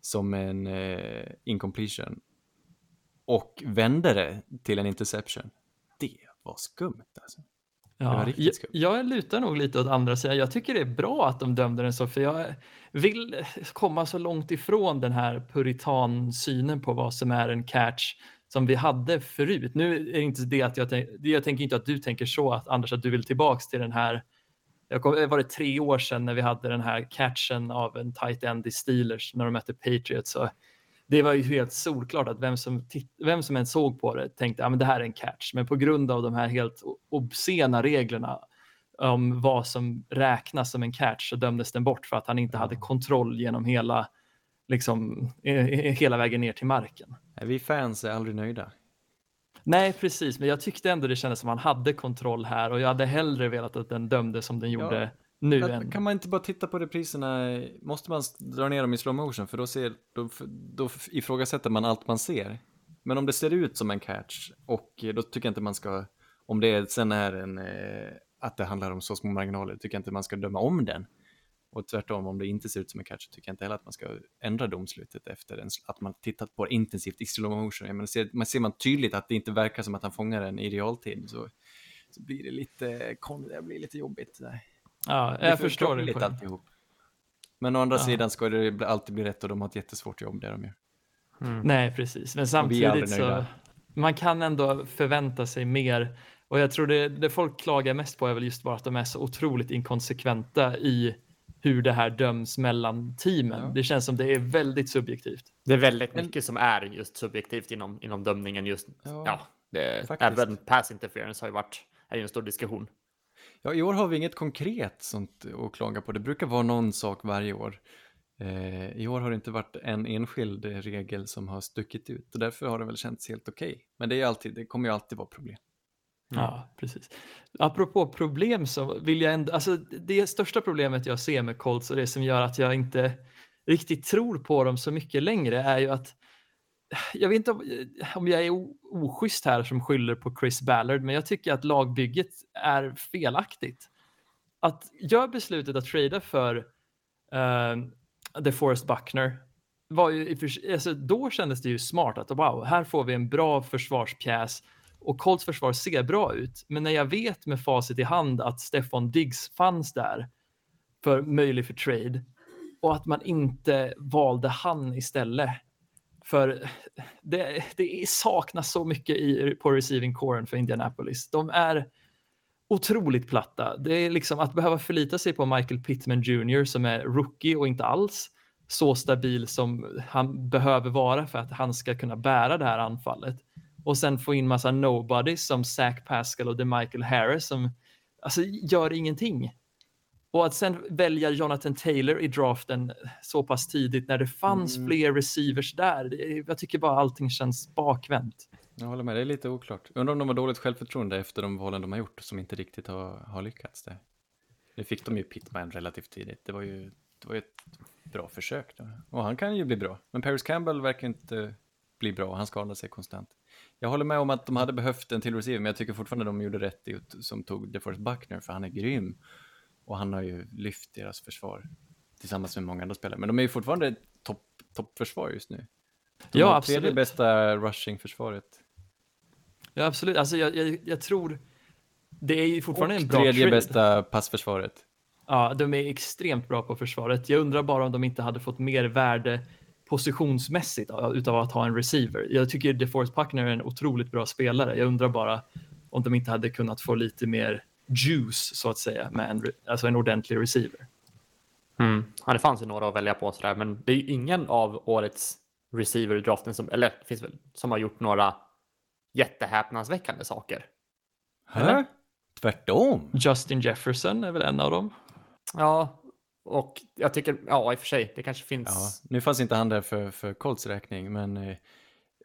som en eh, incompletion och vände det till en interception. Det var skumt alltså. Ja, jag, jag lutar nog lite åt andra sidan. Jag tycker det är bra att de dömde den så, för jag vill komma så långt ifrån den här puritansynen på vad som är en catch som vi hade förut. Nu är det inte det att jag, tänk, jag tänker inte att du tänker så, att Anders, att du vill tillbaks till den här jag kom, var det tre år sedan när vi hade den här catchen av en tight end i Steelers när de mötte Patriots. Så det var ju helt solklart att vem som, titt, vem som än såg på det tänkte att ah, det här är en catch. Men på grund av de här helt obscena reglerna om vad som räknas som en catch så dömdes den bort för att han inte hade kontroll genom hela, liksom, hela vägen ner till marken. Vi fans är aldrig nöjda. Nej, precis, men jag tyckte ändå det kändes som han hade kontroll här och jag hade hellre velat att den dömde som den gjorde nu Att- än... Kan man inte bara titta på repriserna? Måste man dra ner dem i slow motion? För då, ser, då, då ifrågasätter man allt man ser. Men om det ser ut som en catch och eh, då tycker jag inte man ska, om det sen är en, eh, att det handlar om så små marginaler, tycker jag inte man ska döma om den. Och tvärtom, om det inte ser ut som en catch, så tycker jag inte heller att man ska ändra domslutet efter en, att man tittat på det intensivt i slow motion. Jag menar, ser, man ser man tydligt att det inte verkar som att han fångar den i realtid så, så blir det lite, kon- det blir lite jobbigt. Där. Ja, Det jag för förstår det. poäng. alltihop. Men å andra Ja. sidan ska det alltid bli rätt och de har ett jättesvårt jobb det de gör. Nej, precis. Men samtidigt så man kan ändå förvänta sig mer. Och jag tror det, det folk klagar mest på är väl just bara att de är så otroligt inkonsekventa i hur det här döms mellan teamen. Ja. Det känns som det är väldigt subjektivt. Det är väldigt mycket som är just subjektivt inom, inom dömningen just. Ja, Ja, det, faktiskt. även pass interference har ju varit är ju en stor diskussion. Ja, i år har vi inget konkret sånt att klaga på. Det brukar vara någon sak varje år. Eh, I år har det inte varit en enskild regel som har stuckit ut och därför har det väl känts helt okej. Men det, är alltid, det kommer ju alltid vara problem. Ja, precis. Apropå problem så vill jag ändå, alltså det största problemet jag ser med Colts och det som gör att jag inte riktigt tror på dem så mycket längre är ju att jag vet inte om, om jag är oschysst här som skyller på Chris Ballard, men jag tycker att lagbygget är felaktigt. Att göra beslutet att trada för eh, uh, Forest Buckner var ju, i och för sig- alltså, då kändes det ju smart att wow, här får vi en bra försvarspjäs och Colts försvar ser bra ut. Men när jag vet med facit i hand att Stefan Diggs fanns där för möjlig för trade och att man inte valde han istället. För det, det saknas så mycket i, på receiving coren för Indianapolis. De är otroligt platta. Det är liksom att behöva förlita sig på Michael Pittman Jr som är rookie och inte alls så stabil som han behöver vara för att han ska kunna bära det här anfallet. Och sen få in massa nobodies som Zach Pascal och DeMichael Harris som alltså, gör ingenting. Och att sen välja Jonathan Taylor i draften så pass tidigt när det fanns Mm. fler receivers där. Det, jag tycker bara allting känns bakvänt. Jag håller med, det är lite oklart. Undrar om de har dåligt självförtroende efter de valen de har gjort som inte riktigt har, har lyckats. Det. Nu fick de ju Pittman relativt tidigt. Det var ju, det var ju ett bra försök. Då. Och han kan ju bli bra. Men Paris Campbell verkar inte bli bra. Han skadar sig konstant. Jag håller med om att de hade behövt en till receiver, men jag tycker fortfarande de gjorde rätt i som tog DeForest Buckner, för han är grym. Och han har ju lyft deras försvar tillsammans med många andra spelare. Men de är ju fortfarande ett topp, toppförsvar just nu. De Ja, har tredje absolut. bästa rushing-försvaret. Ja, absolut. Alltså, jag, jag, jag tror det är ju fortfarande en Och bra tredje trade. bästa passförsvaret. Ja, de är extremt bra på försvaret. Jag undrar bara om de inte hade fått mer värde positionsmässigt av- utav att ha en receiver. Jag tycker DeForest Puckner är en otroligt bra spelare. Jag undrar bara om de inte hade kunnat få lite mer juice så att säga med en, alltså en ordentlig receiver. Mm. Ja, det fanns ju några att välja på sådär, men det är ju ingen av årets receiver i draften som, eller finns väl, som har gjort några jättehäpnadsväckande saker. Hä? Tvärtom. Justin Jefferson är väl en av dem. Ja, och jag tycker, ja i och för sig, det kanske Ja, finns. nu fanns inte han där för, för Colts räkning, men eh,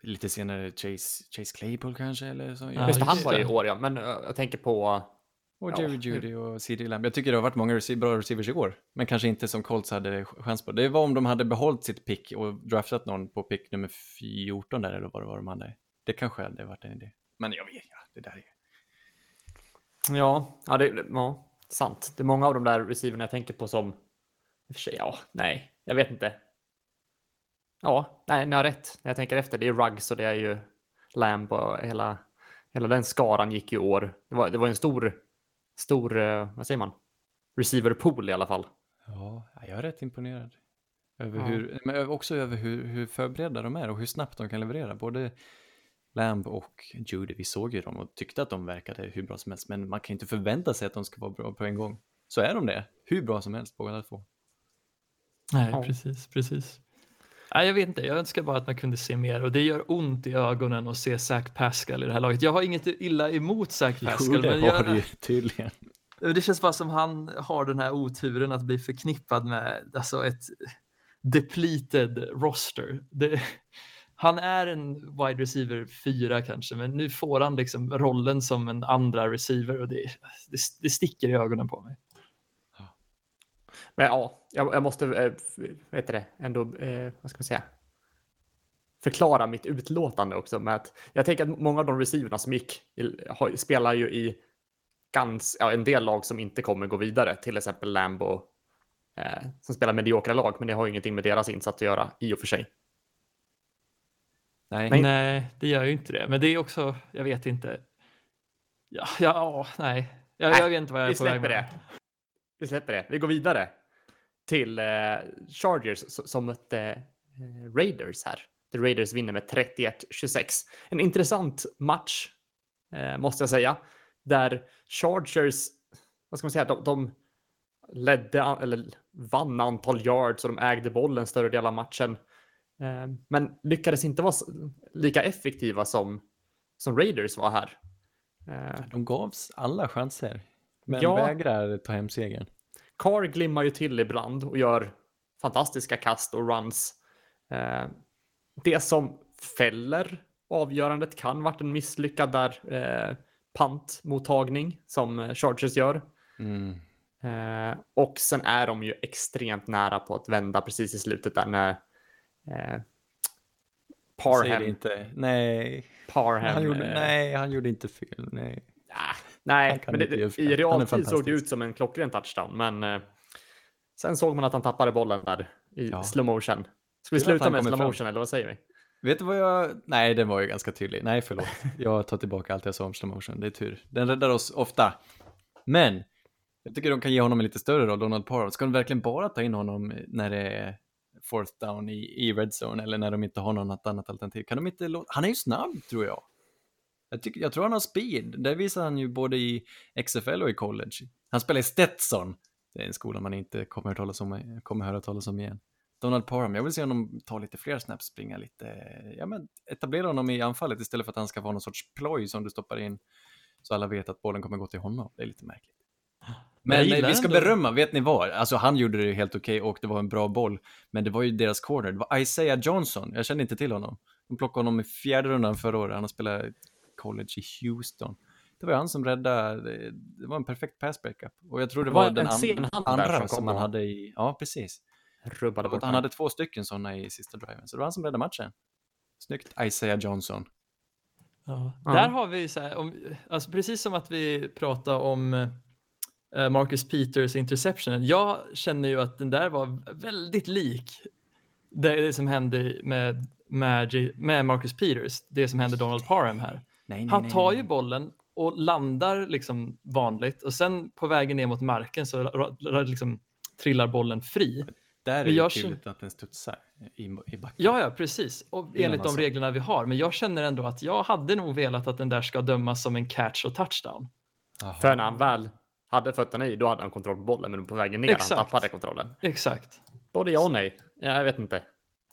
lite senare Chase, Chase Claypool kanske eller så. Ja, Just han var ju i år ja, men eh, jag tänker på, Och Ja, Jerry Judy och CD Lamb. Jag tycker det har varit många rece- bra receivers i år, men kanske inte som Colts hade chans på. Det var om de hade behållit sitt pick och draftat någon på pick nummer 14 där eller vad det var de hade. Det kanske hade varit en idé. Men jag vet, ja, det där är... ja, ja, det, ja, sant. Det är många av de där receiverna jag tänker på som, sig, ja, nej, jag vet inte. Ja, nej, ni har rätt. När jag tänker efter, det är Ruggs och det är ju Lamb och hela, hela den skaran gick ju år. Det var, det var en stor, stor, eh, vad säger man, receiver pool i alla fall. Ja, jag är rätt imponerad. Över Ja. hur, men också över hur, hur förberedda de är och hur snabbt de kan leverera. Både Lamb och Judy, vi såg ju dem och tyckte att de verkade hur bra som helst, men man kan inte förvänta sig att de ska vara bra på en gång. Så är de det, hur bra som helst båda två. Nej, Ja. precis, precis. Nej, jag vet inte, jag önskar bara att man kunde se mer och det gör ont i ögonen att se Zach Pascal i det här laget. Jag har inget illa emot Zach Pascal, men jag, tydligen. det känns bara som han har den här oturen att bli förknippad med alltså ett depleted roster. Det, han är en wide receiver fyra kanske, men nu får han liksom rollen som en andra receiver och det, det, det sticker i ögonen på mig. Men ja, jag, jag måste, eh, f- vad heter det, ändå, eh, vad ska man säga, förklara mitt utlåtande också med att jag tänker att många av de receiverna som gick har, spelar ju i gans, ja, en del lag som inte kommer gå vidare, till exempel Lambo eh, som spelar mediokra lag, men det har ju ingenting med deras insats att göra i och för sig. Nej, Nej. Nej, det gör ju inte det. Men det är också, jag vet inte. Ja, ja ja, nej. Jag, Nej, jag vet inte vad jag är Vi på väg släpper med. det. Vi släpper det. Vi går vidare till eh, Chargers som mötte eh, Raiders här. The Raiders vinner med 31-26. En intressant match eh, måste jag säga. Där Chargers, vad ska man säga, de, de ledde eller vann antal yards och de ägde bollen större del av matchen. Men lyckades inte vara lika effektiva som, som Raiders var här. De gavs alla chanser, men Ja. vägrar ta hem segern. Carr glimmar ju till ibland och gör fantastiska kast och runs. Eh, det som fäller avgörandet kan varit en misslyckad där eh, pantmottagning som eh, Chargers gör. Mm. Eh, och sen är de ju extremt nära på att vända precis i slutet där när eh, Säg det Parham, inte. Nej, Parham han gjorde, nej, han gjorde inte fel. Nej. Nej, men det, i realtid såg det ut som en klockren touchdown, men eh, sen såg man att han tappade bollen där i Ja. slow motion. Ska vi sluta med slow fram. motion eller vad säger vi? Vet du vad jag... Nej, den var ju ganska tydlig. Nej, förlåt. Jag tar tillbaka allt jag sa om slow motion. Det är tur. Den räddar oss ofta. Men, jag tycker de kan ge honom en lite större roll, Donald Parham. Ska de verkligen bara ta in honom när det är fourth down i, i red zone eller när de inte har något annat alternativ? Kan de inte låta... Han är ju snabb, tror jag. Jag, tycker, jag tror han har speed. Det visar han ju både i XFL och i college. Han spelar i Stetson. Det är en skola man inte kommer, höra talas om, kommer höra talas om igen. Donald Parham, jag vill se honom ta lite fler snaps, springa lite, ja men etablera honom i anfallet istället för att han ska vara någon sorts ploj som du stoppar in så alla vet att bollen kommer gå till honom. Det är lite märkligt. Men eh, vi ska ändå- berömma, vet ni vad? Alltså han gjorde det helt okej och det var en bra boll, men det var ju deras corner, det var Isaiah Johnson, jag kände inte till honom. De plockade honom i fjärde rundan förra året, han har spelat college i Houston. Det var han som räddade, det- var en perfekt pass breakup. Och jag tror det Det var var, en den an- andra som som, han hade i, ja precis. Rubbade bort Han hade två stycken sådana i sista driven, så det var han som räddade matchen. Snyggt, Isaiah Johnson. Ja. Ja. Där har vi så här, om, alltså precis som att vi pratar om eh, Marcus Peters interception. Jag känner ju att den där var väldigt lik det, det som hände med, med, med Marcus Peters, det som hände Donald Parham här. Nej, nej, Han nej, tar nej. ju bollen och landar liksom vanligt och sen på vägen ner mot marken så liksom trillar bollen fri. Där är Men det jag tydligt att den studsar i, i backen. Ja, ja, precis. Och enligt en de reglerna vi har. Men jag känner ändå att jag hade nog velat att den där ska dömas som en catch och touchdown. Jaha. För när han väl hade fötterna i, då hade han kontroll på bollen, men på vägen ner Exakt. han tappade kontrollen. Exakt. Både ja och nej. Ja, Jag vet inte.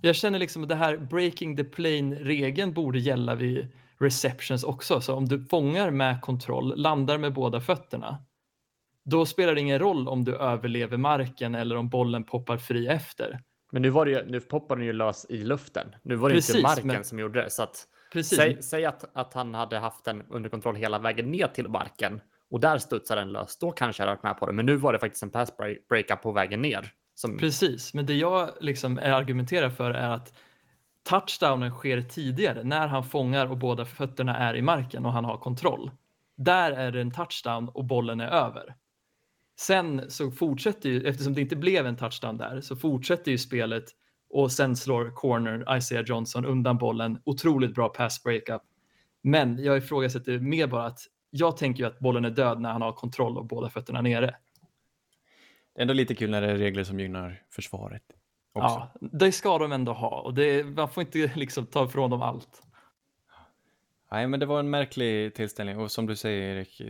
Jag känner liksom att det här breaking the plane-regeln borde gälla vid receptions också. Så om du fångar med kontroll, landar med båda fötterna, då spelar det ingen roll om du överlever marken eller om bollen poppar fri efter. Men nu, var det ju, nu poppade den ju lös i luften. Nu var det Precis, inte marken men- som gjorde det. Så att, säg säg att, att han hade haft den under kontroll hela vägen ner till marken och där studsade den lös. Då kanske jag hade varit med på det. Men nu var det faktiskt en pass break- breakup på vägen ner. Som, Precis, men det jag liksom argumenterar för är att touchdownen sker tidigare när han fångar och båda fötterna är i marken och han har kontroll. Där är det en touchdown och bollen är över. Sen så fortsätter ju, eftersom det inte blev en touchdown där, så fortsätter ju spelet och sen slår corner Isaiah Johnson undan bollen. Otroligt bra pass breakup. Men jag ifrågasätter mer bara att jag tänker ju att bollen är död när han har kontroll och båda fötterna nere. Det är ändå lite kul när det är regler som gynnar försvaret. Också. Ja, det ska de ändå ha och det, man får inte liksom ta ifrån dem allt. Nej, men det var en märklig tillställning och som du säger Erik,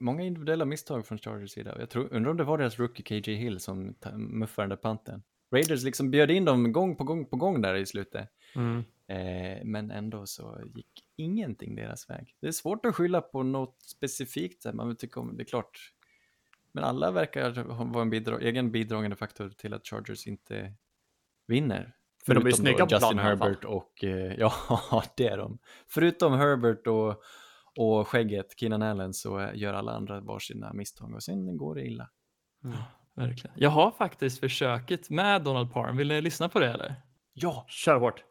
många individuella misstag från Chargers sida. Jag tror, undrar om det var deras rookie KJ Hill som muffade den där panten. Raiders liksom bjöd in dem gång på gång på gång där i slutet. Mm. Eh, men ändå så gick ingenting deras väg. Det är svårt att skylla på något specifikt, där man tycka om, det är klart. Men alla verkar vara en bidra- egen bidragande faktor till att Chargers inte vinner. För de är snygga på Justin. Herbert och, eh, ja det är de. Förutom Herbert och, och skägget, Keenan Allen, så gör alla andra varsina misstag och sen går det illa. Verkligen. Jag har faktiskt försöket med Donald Parham. Vill ni lyssna på det eller? Ja, Kör hårt.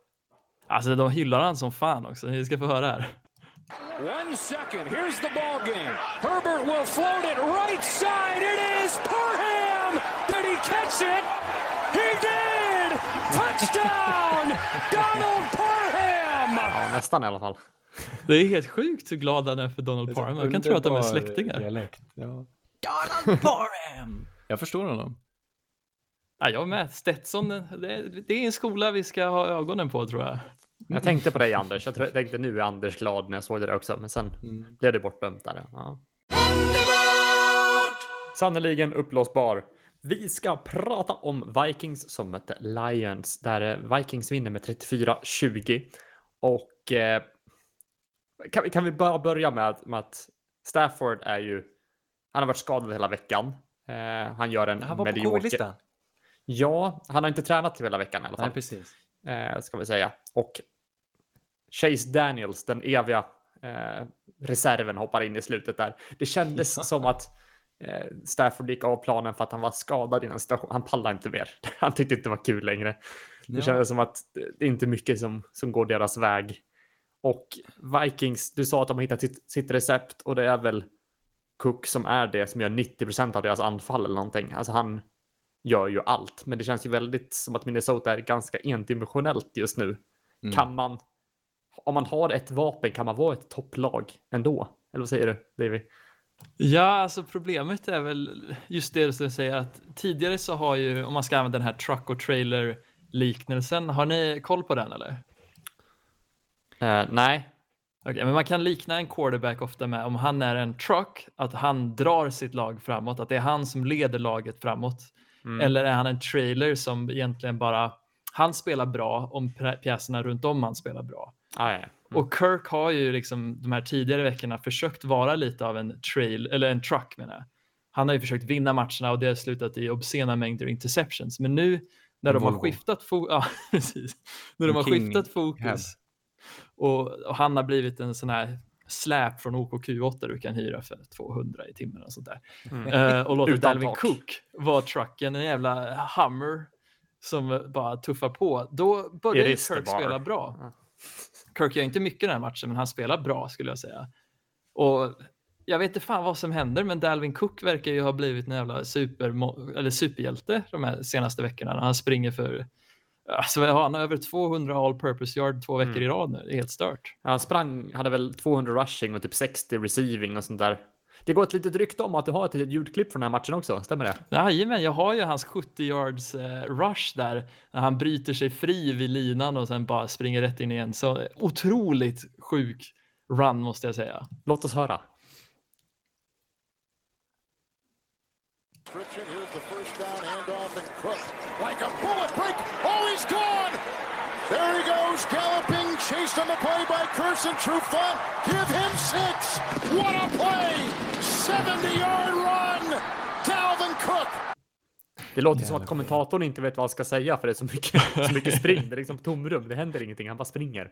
Alltså de hyllar han som fan också. Ni ska få höra här. One second. Here's the ball game. Herbert will float it right side. It is Parham. Did he catch it? Touchdown, Donald Parham. Ja, nästan i alla fall. Det är helt sjukt hur glad han är för Donald Parham. Jag kan tro att de är släktingar. Dialekt. Ja. Donald Parham! Jag förstår honom. Ja, jag med. Stetson, det, det är en skola vi ska ha ögonen på tror jag. Jag tänkte på dig Anders. Jag tänkte nu är Anders glad när jag såg det där också. Men sen blev det bortdömt där. Ja. Sannerligen uppblåsbar. Vi ska prata om Vikings som mötte Lions där eh, Vikings vinner med 34-20. Och eh, kan, vi- kan vi bara börja med, att- med att Stafford är ju, han har varit skadad hela veckan. Eh, han gör en Han var på medioker- covid-listan. Ja, han har inte tränat hela veckan i alla fall Nej, precis. eh, ska vi säga. Och Chase Daniels, den eviga eh, reserven, hoppar in i slutet där. Det kändes som att eh, Stafford gick av planen för att han var skadad i den situationen. Han pallade inte mer. Han tyckte inte det var kul längre. Det Ja. kändes som att det är inte mycket som, som går deras väg. Och Vikings, du sa att de har hittat sitt, sitt recept och det är väl Cook som är det som gör 90% av deras anfall eller någonting. Alltså han gör ju allt, men det känns ju väldigt som att Minnesota är ganska endimensionellt just nu. Mm. Kan man, om man har ett vapen, kan man vara ett topplag ändå? Eller vad säger du, David? Ja, alltså problemet är väl just det som jag säger att tidigare så har ju, om man ska använda den här truck och trailer liknelsen, har ni koll på den eller? Eh, nej, Okej, men man kan likna en quarterback ofta med om han är en truck, att han drar sitt lag framåt, att det är han som leder laget framåt. Mm. Eller är han en trailer som egentligen bara, han spelar bra om pjä- pjäserna runt om han spelar bra. ah, ja. Och Kirk har ju liksom de här tidigare veckorna försökt vara lite av en trail, eller en truck menar jag. Han har ju försökt vinna matcherna och det har slutat i obscena mängder interceptions. Men nu när de har skiftat, fo- ja. När de har King skiftat fokus och, och han har blivit en sån här släp från OKQ8 du kan hyra för 200 i timmen och sånt där. Mm. Eh, och låter Dalvin tak. Cook vara trucken, en jävla hammer som bara tuffar på. Då börjar Kirk spela bra. Kirk gör inte mycket den här matchen, men han spelar bra skulle jag säga. Och jag vet inte fan vad som händer, men Dalvin Cook verkar ju ha blivit en jävla super, eller superhjälte de här senaste veckorna när han springer för Alltså, han har över 200 all purpose yard två veckor Mm. i rad nu. Det är helt stört. Han sprang, hade väl 200 rushing och typ 60 receiving och sånt där. Det går ett litet rykte om att du har ett litet ljudklipp från den här matchen också, stämmer det? Jajamän, jag har ju hans 70 yards eh, rush där. När han bryter sig fri vid linan och sen bara springer rätt in igen. Så eh, otroligt sjuk run måste jag säga. Låt oss höra. Restriction. Here's the first down handoff and Cook like a bullet break. Oh, he's gone. There he goes, galloping, chased on the play by Curson. True fun. Give him six. What a play! 70-yard run. Dalvin Cook. Det låter som att kommentatorn inte vet vad han ska säga för det är så mycket, så mycket spring. Det är liksom tomrum. Det händer ingenting. Han bara springer.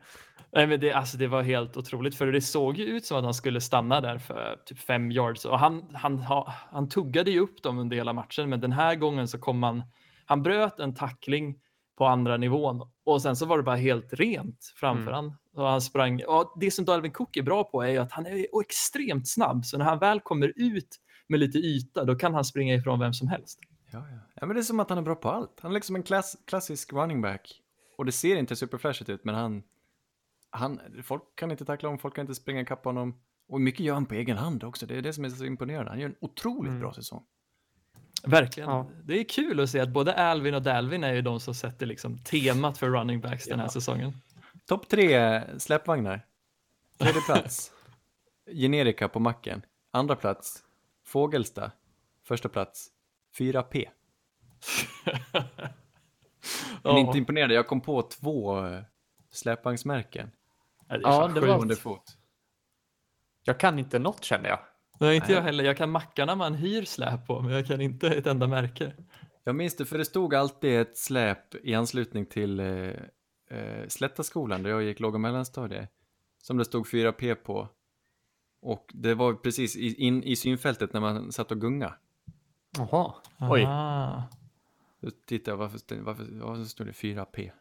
Nej, men det, alltså, det var helt otroligt för det såg ju ut som att han skulle stanna där för typ fem yards och han, han, ha- han tuggade ju upp dem under hela matchen. Men den här gången så kom han. Han bröt en tackling på andra nivån och sen så var det bara helt rent framför Mm. han. Och han sprang. Och det som Dalvin Cook är bra på är att han är extremt snabb, så när han väl kommer ut med lite yta, då kan han springa ifrån vem som helst. Ja, ja. ja, men det är som att han är bra på allt. Han är liksom en klass, klassisk running back. Och det ser inte superflashigt ut, men han, han... Folk kan inte tackla honom, folk kan inte springa ikapp honom. Och mycket gör han på egen hand också. Det är det som är så imponerande. Han gör en otroligt Mm. bra säsong. Verkligen. Ja. Det är kul att se att både Alvin och Dalvin är ju de som sätter liksom temat för running backs den här Ja. säsongen. Topp tre släpvagnar. Tredje plats. Generika på macken. Andra plats. Fågelsta. Första plats. 4P. Men inte imponerad. Jag kom på två eh, släpvagnsmärken. Ja, det är Ja, det var- fot. Jag kan inte något känner jag. Nej, inte jag heller. Jag kan mackarna man hyr släp på, men jag kan inte ett enda märke. Jag minns det, för det stod alltid ett släp i anslutning till eh, eh, Slättaskolan där jag gick låg och mellanstadie. Som det stod 4P på. Och det var precis i, in i synfältet när man satt och gunga. Jaha. Oj. Ah. Då tittade jag, varför, varför, varför stod det 4P?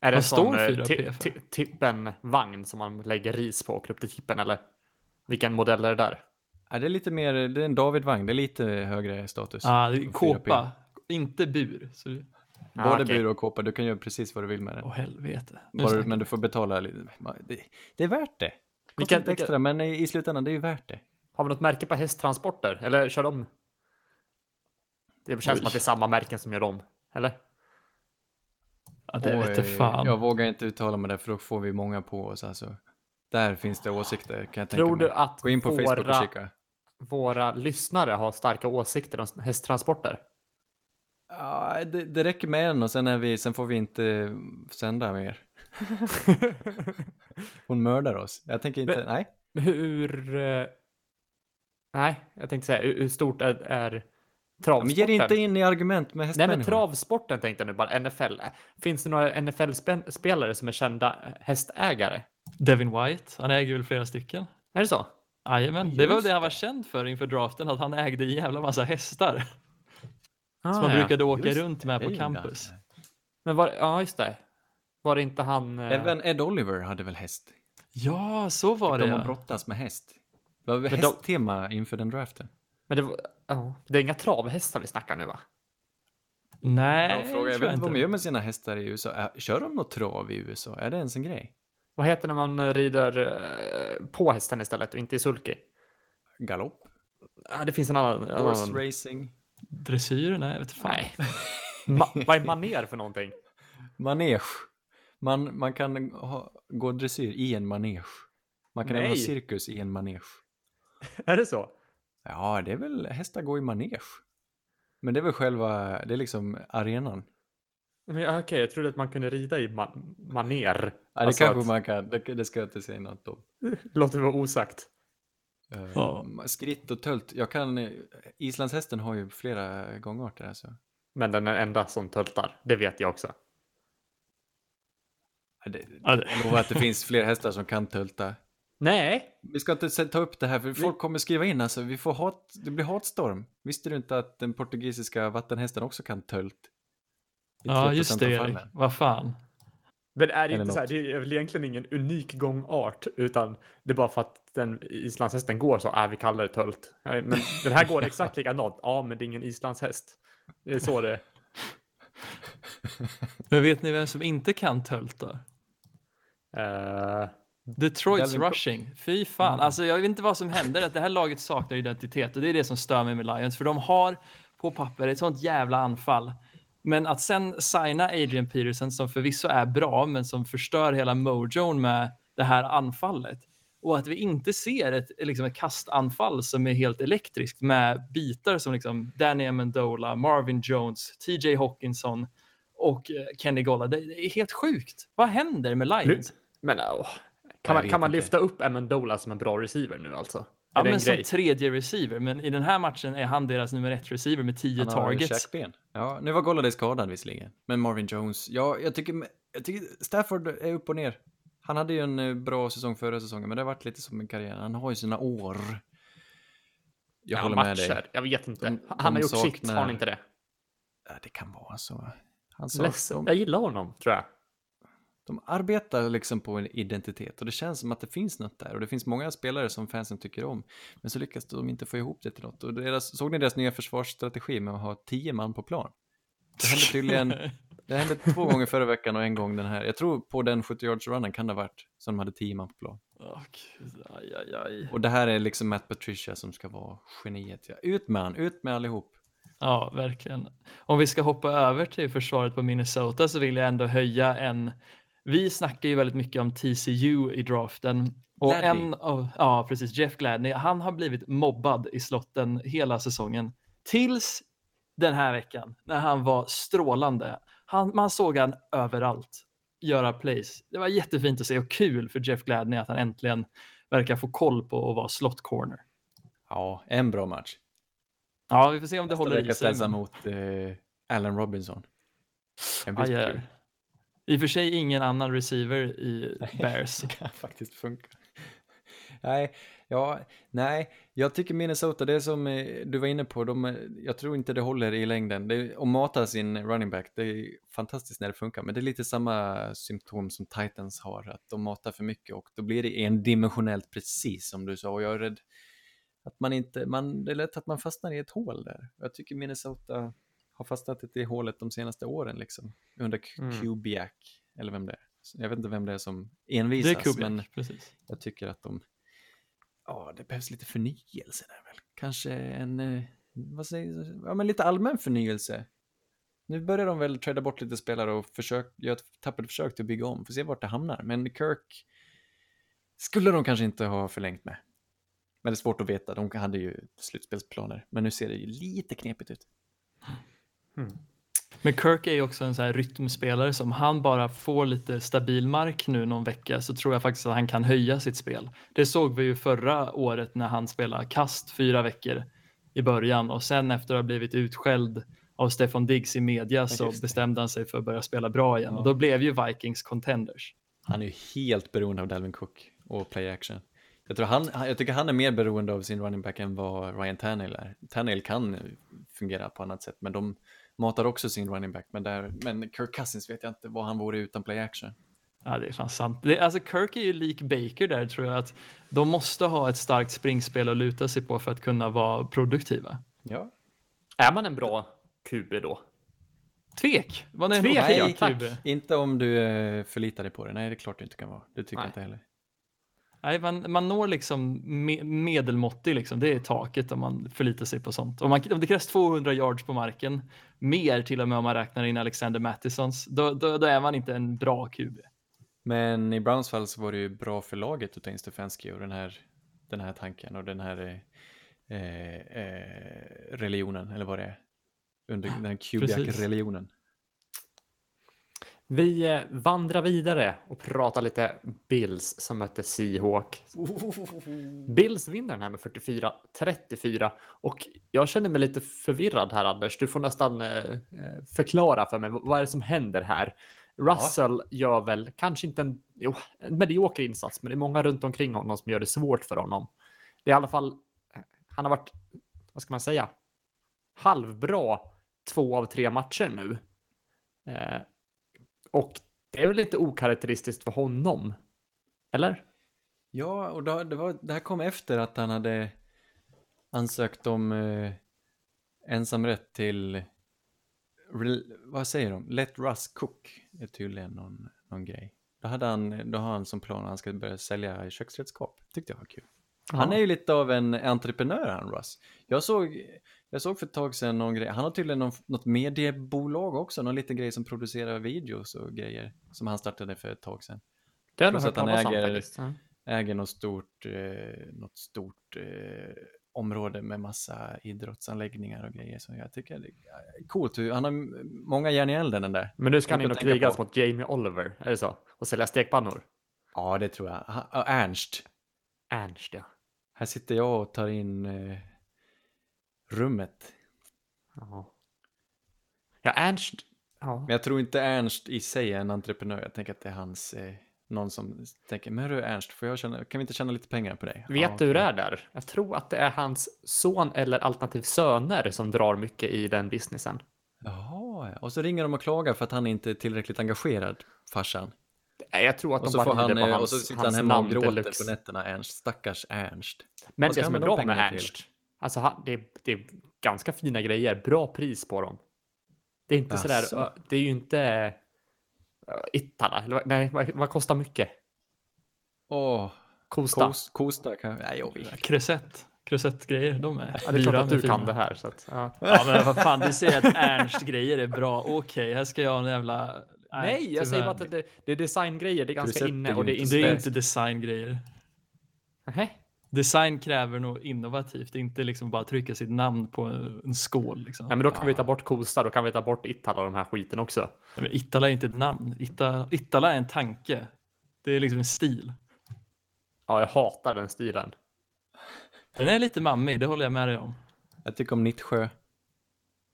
Är det en sån eh, 4P ti- för? ti- tippen-vagn som man lägger ris på och åker upp till tippen eller? Vilken modell är det där? Ja, det är lite mer, det är en Davidvagn, det är lite högre status. Ah, än 4P. kåpa, inte bur. Så... Ah, Både okej. bur och kåpa, du kan göra precis vad du vill med den. Åh helvete. Nu Bara, men du får betala lite. Det, det är värt det. Vilken- lite extra, men i, i slutändan, det är ju värt det. Har vi något märke på hästtransporter? Eller kör de? Det känns Oj. som att det är samma märken som gör dem. Eller? Ja, det vete Oj, fan. Jag vågar inte uttala mig där, för då får vi många på oss. Alltså. Där finns det åsikter, kan jag tänka Tror mig. du att Gå in på Facebook och våra, kika. våra lyssnare har starka åsikter om hästtransporter? Ja, det, det räcker med en och sen, är vi, sen får vi inte sända mer. Hon mördar oss. Jag tänker inte, Men- nej. Hur... eh, Nej, jag tänkte säga hur stort är, är Ja, travsporten? Men ge inte in i argument med Nej, hästmänniskor. men travsporten tänkte jag nu bara, NFL. Finns det några NFL-spelare som är kända hästägare? Devin White, han äger väl flera stycken. Är det så? Jajamän, det var väl det han var känd för inför draften, att han ägde en jävla massa hästar Ah, som han ja. brukade åka Just runt med på campus. Men var, ja, just det. Var det inte han... eh, Även Ed Oliver hade väl häst? Ja, så var det De har ja. brottas med häst. Det var väl Men de- hästtema inför den draften. Men det, var, ja, det är inga travhästar vi snackar nu va? Nej, Jag, frågar, jag vet inte vad de gör med sina hästar i USA. Kör de något trav i USA? Är det ens en grej? Vad heter det när man rider eh, på hästen istället och inte i sulky? Galopp? Ja, det finns en annan. Horse annan. racing? Dressyr? Nej, jag vet fan. Nej. Ma, vad är maner för någonting? Manege. Man, man kan ha, gå dressyr i en manege. Man kan även ha cirkus i en manege. Är det så? Ja, det är väl hästar går i manege. Men det är väl själva, det är liksom arenan. Okej, jag trodde att man kunde rida i ma maner. Ja, det Alltså kanske att- man kan, det, det ska jag inte säga något om. Låter vara osagt. Eh, Ja. Skritt och tölt, jag kan, eh, islandshästen har ju flera gångarter alltså. Men den är enda som töltar. Det vet jag också. Ja, det, Ja, det- jag lovar att det finns fler hästar som kan tölta. Nej, Vi ska inte ta upp det här för folk kommer skriva in alltså, vi får hat, det blir hatstorm. Visste du inte att den portugisiska vattenhästen också kan tölt? Ja, 3% just det Erik. Vad fan. men är det Eller inte så här, det är väl egentligen ingen unik gångart, utan det är bara för att den islandshästen går så, är vi kallar det tölt. Men den här går exakt likadant. Ja, men det är ingen islandshäst. Det är så det är. Men vet ni vem som inte kan tölta? Eh, Detroits Delvin rushing. Fy fan. Alltså jag vet inte vad som händer. Att det här laget saknar identitet och det är det som stör mig med Lions. För de har på papper ett sånt jävla anfall. Men att sen signa Adrian Peterson som förvisso är bra men som förstör hela mojon med det här anfallet. Och att vi inte ser ett, liksom ett kastanfall som är helt elektriskt med bitar som liksom Danny Amendola, Marvin Jones, TJ Hawkinson och eh, Kenny Golla. Det är helt sjukt. Vad händer med Lions? men åh, kan man, kan man lyfta upp Amendola som en bra receiver nu alltså? Ja, men som grej? tredje receiver, men i den här matchen är han deras nummer ett receiver med 10 Han har targets. käkben. Ja, nu var Golladay skadad visserligen. Men Marvin Jones, ja, jag tycker, jag tycker Stafford är upp och ner. Han hade ju en eh, bra säsong förra säsongen, men det har varit lite som en karriär. Han har ju sina år. Jag Ja, håller matcher. med dig. Jag vet inte. De- han har gjort sitt, saknar- har han inte det? Ja, det kan vara så. Han sa, de, Jag gillar honom, tror jag. De arbetar liksom på en identitet och det känns som att det finns något där och det finns många spelare som fansen tycker om. Men så lyckas de inte få ihop det till något. Och deras, såg ni deras nya försvarsstrategi med att ha tio man på plan? Det hände tydligen Det hände två gånger förra veckan och en gång den här. Jag tror på den 70 yards runnen kan det ha varit som de hade 10 man på plan. Gud, aj, aj, aj. Och det här är liksom Matt Patricia som ska vara geniet. Ja. Ut med han, ut med allihop. Ja, verkligen. Om vi ska hoppa över till försvaret på Minnesota så vill jag ändå höja en. Vi snackar ju väldigt mycket om TCU i draften och Gladney. en av, ja precis, Jeff Gladney, han har blivit mobbad i slotten hela säsongen. Tills den här veckan när han var strålande. Han, man såg han överallt göra plays. Det var jättefint att se och kul för Jeff Gladney att han äntligen verkar få koll på att vara slot corner. Ja, en bra match. Ja, vi får se om det Nästa håller i vecka sig. ställs han mot eh, Allen Robinson. Det blir Aj, aj. I och för sig ingen annan receiver i Bears. Det kan faktiskt funka. Nej, ja, nej, jag tycker Minnesota, det som eh, du var inne på, de, eh, jag tror inte det håller i längden. Det, att mata sin running back, det är fantastiskt när det funkar, men det är lite samma symptom som Titans har, att de matar för mycket och då blir det endimensionellt precis som du sa och jag är rädd att man inte, man, det är lätt att man fastnar i ett hål där. Jag tycker Minnesota har fastnat i det hålet de senaste åren liksom, under Mm. Kubiak, eller vem det är. Jag vet inte vem det är som Det är envisas, Kubiak, men precis. jag tycker att de, ja, det behövs lite förnyelse där väl. Kanske en, eh, vad säger ja men lite allmän förnyelse. Nu börjar de väl träda bort lite spelare och försök, göra ett tappert försök till att bygga om, får se vart det hamnar. Men Kirk skulle de kanske inte ha förlängt med. Men det är svårt att veta, de hade ju slutspelsplaner. Men nu ser det ju lite knepigt ut. Men Kirk är ju också en sån här rytmspelare som han bara får lite stabil mark nu någon vecka så tror jag faktiskt att han kan höja sitt spel. Det såg vi ju förra året när han spelade kast fyra veckor i början och sen efter att ha blivit utskälld av Stefan Diggs i media så bestämde han sig för att börja spela bra igen och då blev ju Vikings contenders. Han är ju helt beroende av Dalvin Cook och play action. Jag, tror han- jag tycker han är mer beroende av sin running back än vad Ryan Tannehill är. Tannehill kan fungera på annat sätt, men de matar också sin running back. Men, där, men Kirk Cousins vet jag inte vad han vore utan play action. Ja, det är fan sant. Det, alltså Kirk är ju lik Baker där tror jag att de måste ha ett starkt springspel att luta sig på för att kunna vara produktiva. Ja. Är man en bra QB då? Tvek! Vad är en Tvek, okej ja, tack. QB? Inte om du eh, förlitar dig på det. Nej, det är klart du inte kan vara. Det tycker Nej. jag inte heller. Nej, man, man når liksom me, medelmåttig, liksom. det är taket om man förlitar sig på sånt. Om, man, om det krävs 200 yards på marken, mer till och med om man räknar in Alexander Mattisons, då, då, då är man inte en bra QB. Men i Browns fall så var det ju bra för laget att ta in Stefanski och den här, den här tanken och den här eh, eh, religionen, eller vad det är. Under den här Precis. Vi eh, vandrar vidare och pratar lite Bills som mötte Seahawks. Bills vinner den här med 44-34 och jag känner mig lite förvirrad här Anders. Du får nästan eh, eh, förklara för mig vad är det som händer här. Russell gör väl kanske inte en, jo, en medioker insats, men det är många runt omkring honom som gör det svårt för honom. Det är i alla fall, han har varit, vad ska man säga, halvbra två av tre matcher nu. Eh, och det är väl lite okaraktäristiskt för honom? Eller? Ja, och då, det, var, det här kom efter att han hade ansökt om eh, ensamrätt till vad säger de? Let Russ cook är tydligen någon, någon grej. Då, hade han, då har han som plan att han ska börja sälja köksredskap. Tyckte jag var kul. Han är ju lite av en entreprenör han Russ. Jag såg, jag såg för ett tag sedan någon grej, han har tydligen någon, något mediebolag också, någon liten grej som producerar videos och grejer som han startade för ett tag sedan. Det har jag hört att han talas om äger- faktiskt. Äger något stort, eh, något stort eh, område med massa idrottsanläggningar och grejer. Så jag tycker det är coolt. Han har många järn i elden den där. Men nu ska han in och krigas mot Jamie Oliver, är det så? Och sälja stekpannor. Ja, det tror jag. Ha- ja, Ernst. Ernst, ja. Här sitter jag och tar in eh, rummet. Ja, ja Ernst. Ja. Men jag tror inte Ernst i sig är en entreprenör. Jag tänker att det är hans, eh, någon som tänker, men du Ernst, får jag tjäna, kan vi inte tjäna lite pengar på dig? Vet Ja, du hur det är där? Jag tror att det är hans son eller alternativ söner som drar mycket i den businessen. Jaha, ja. och så ringer de och klagar för att han inte är tillräckligt engagerad, farsan. Jag tror att Och de bara han, på eh, hans, och så sitter han hemma och gråter deluxe. på nätterna, Ernst. Stackars Ernst. Men det som är bra med pengarna till? Alltså det, är, det är ganska fina grejer, bra pris på dem. Det är inte sådär, Jaså? ö, det är ju inte uh, Ittala, nej, vad, kostar mycket? Åh, Kosta. Kos, Kosta kan Nej, jag vet. Krusett. Krusett-grejer, de är Ja, det är klart att du för kan det här. Så att, ja. Ja men vad fan, du säger att Ernst-grejer är bra. Okej, här ska jag ha en jävla... Nej, jag säger bara att det, det är designgrejer, det är ganska Krusett inne är ju och det är inte inte... Det är inte designgrejer. Nähä? Design kräver nog innovativt, det är inte liksom bara trycka sitt namn på en skål. Liksom. Nej, men då kan vi ta bort Kosta, då kan vi ta bort Ittala och de här skiten också. Nej, men Ittala är inte ett namn. Ittala, Ittala är en tanke. Det är liksom en stil. Ja, jag hatar den stilen. Den är lite mammig, det håller jag med dig om. Jag tycker om Nittsjö.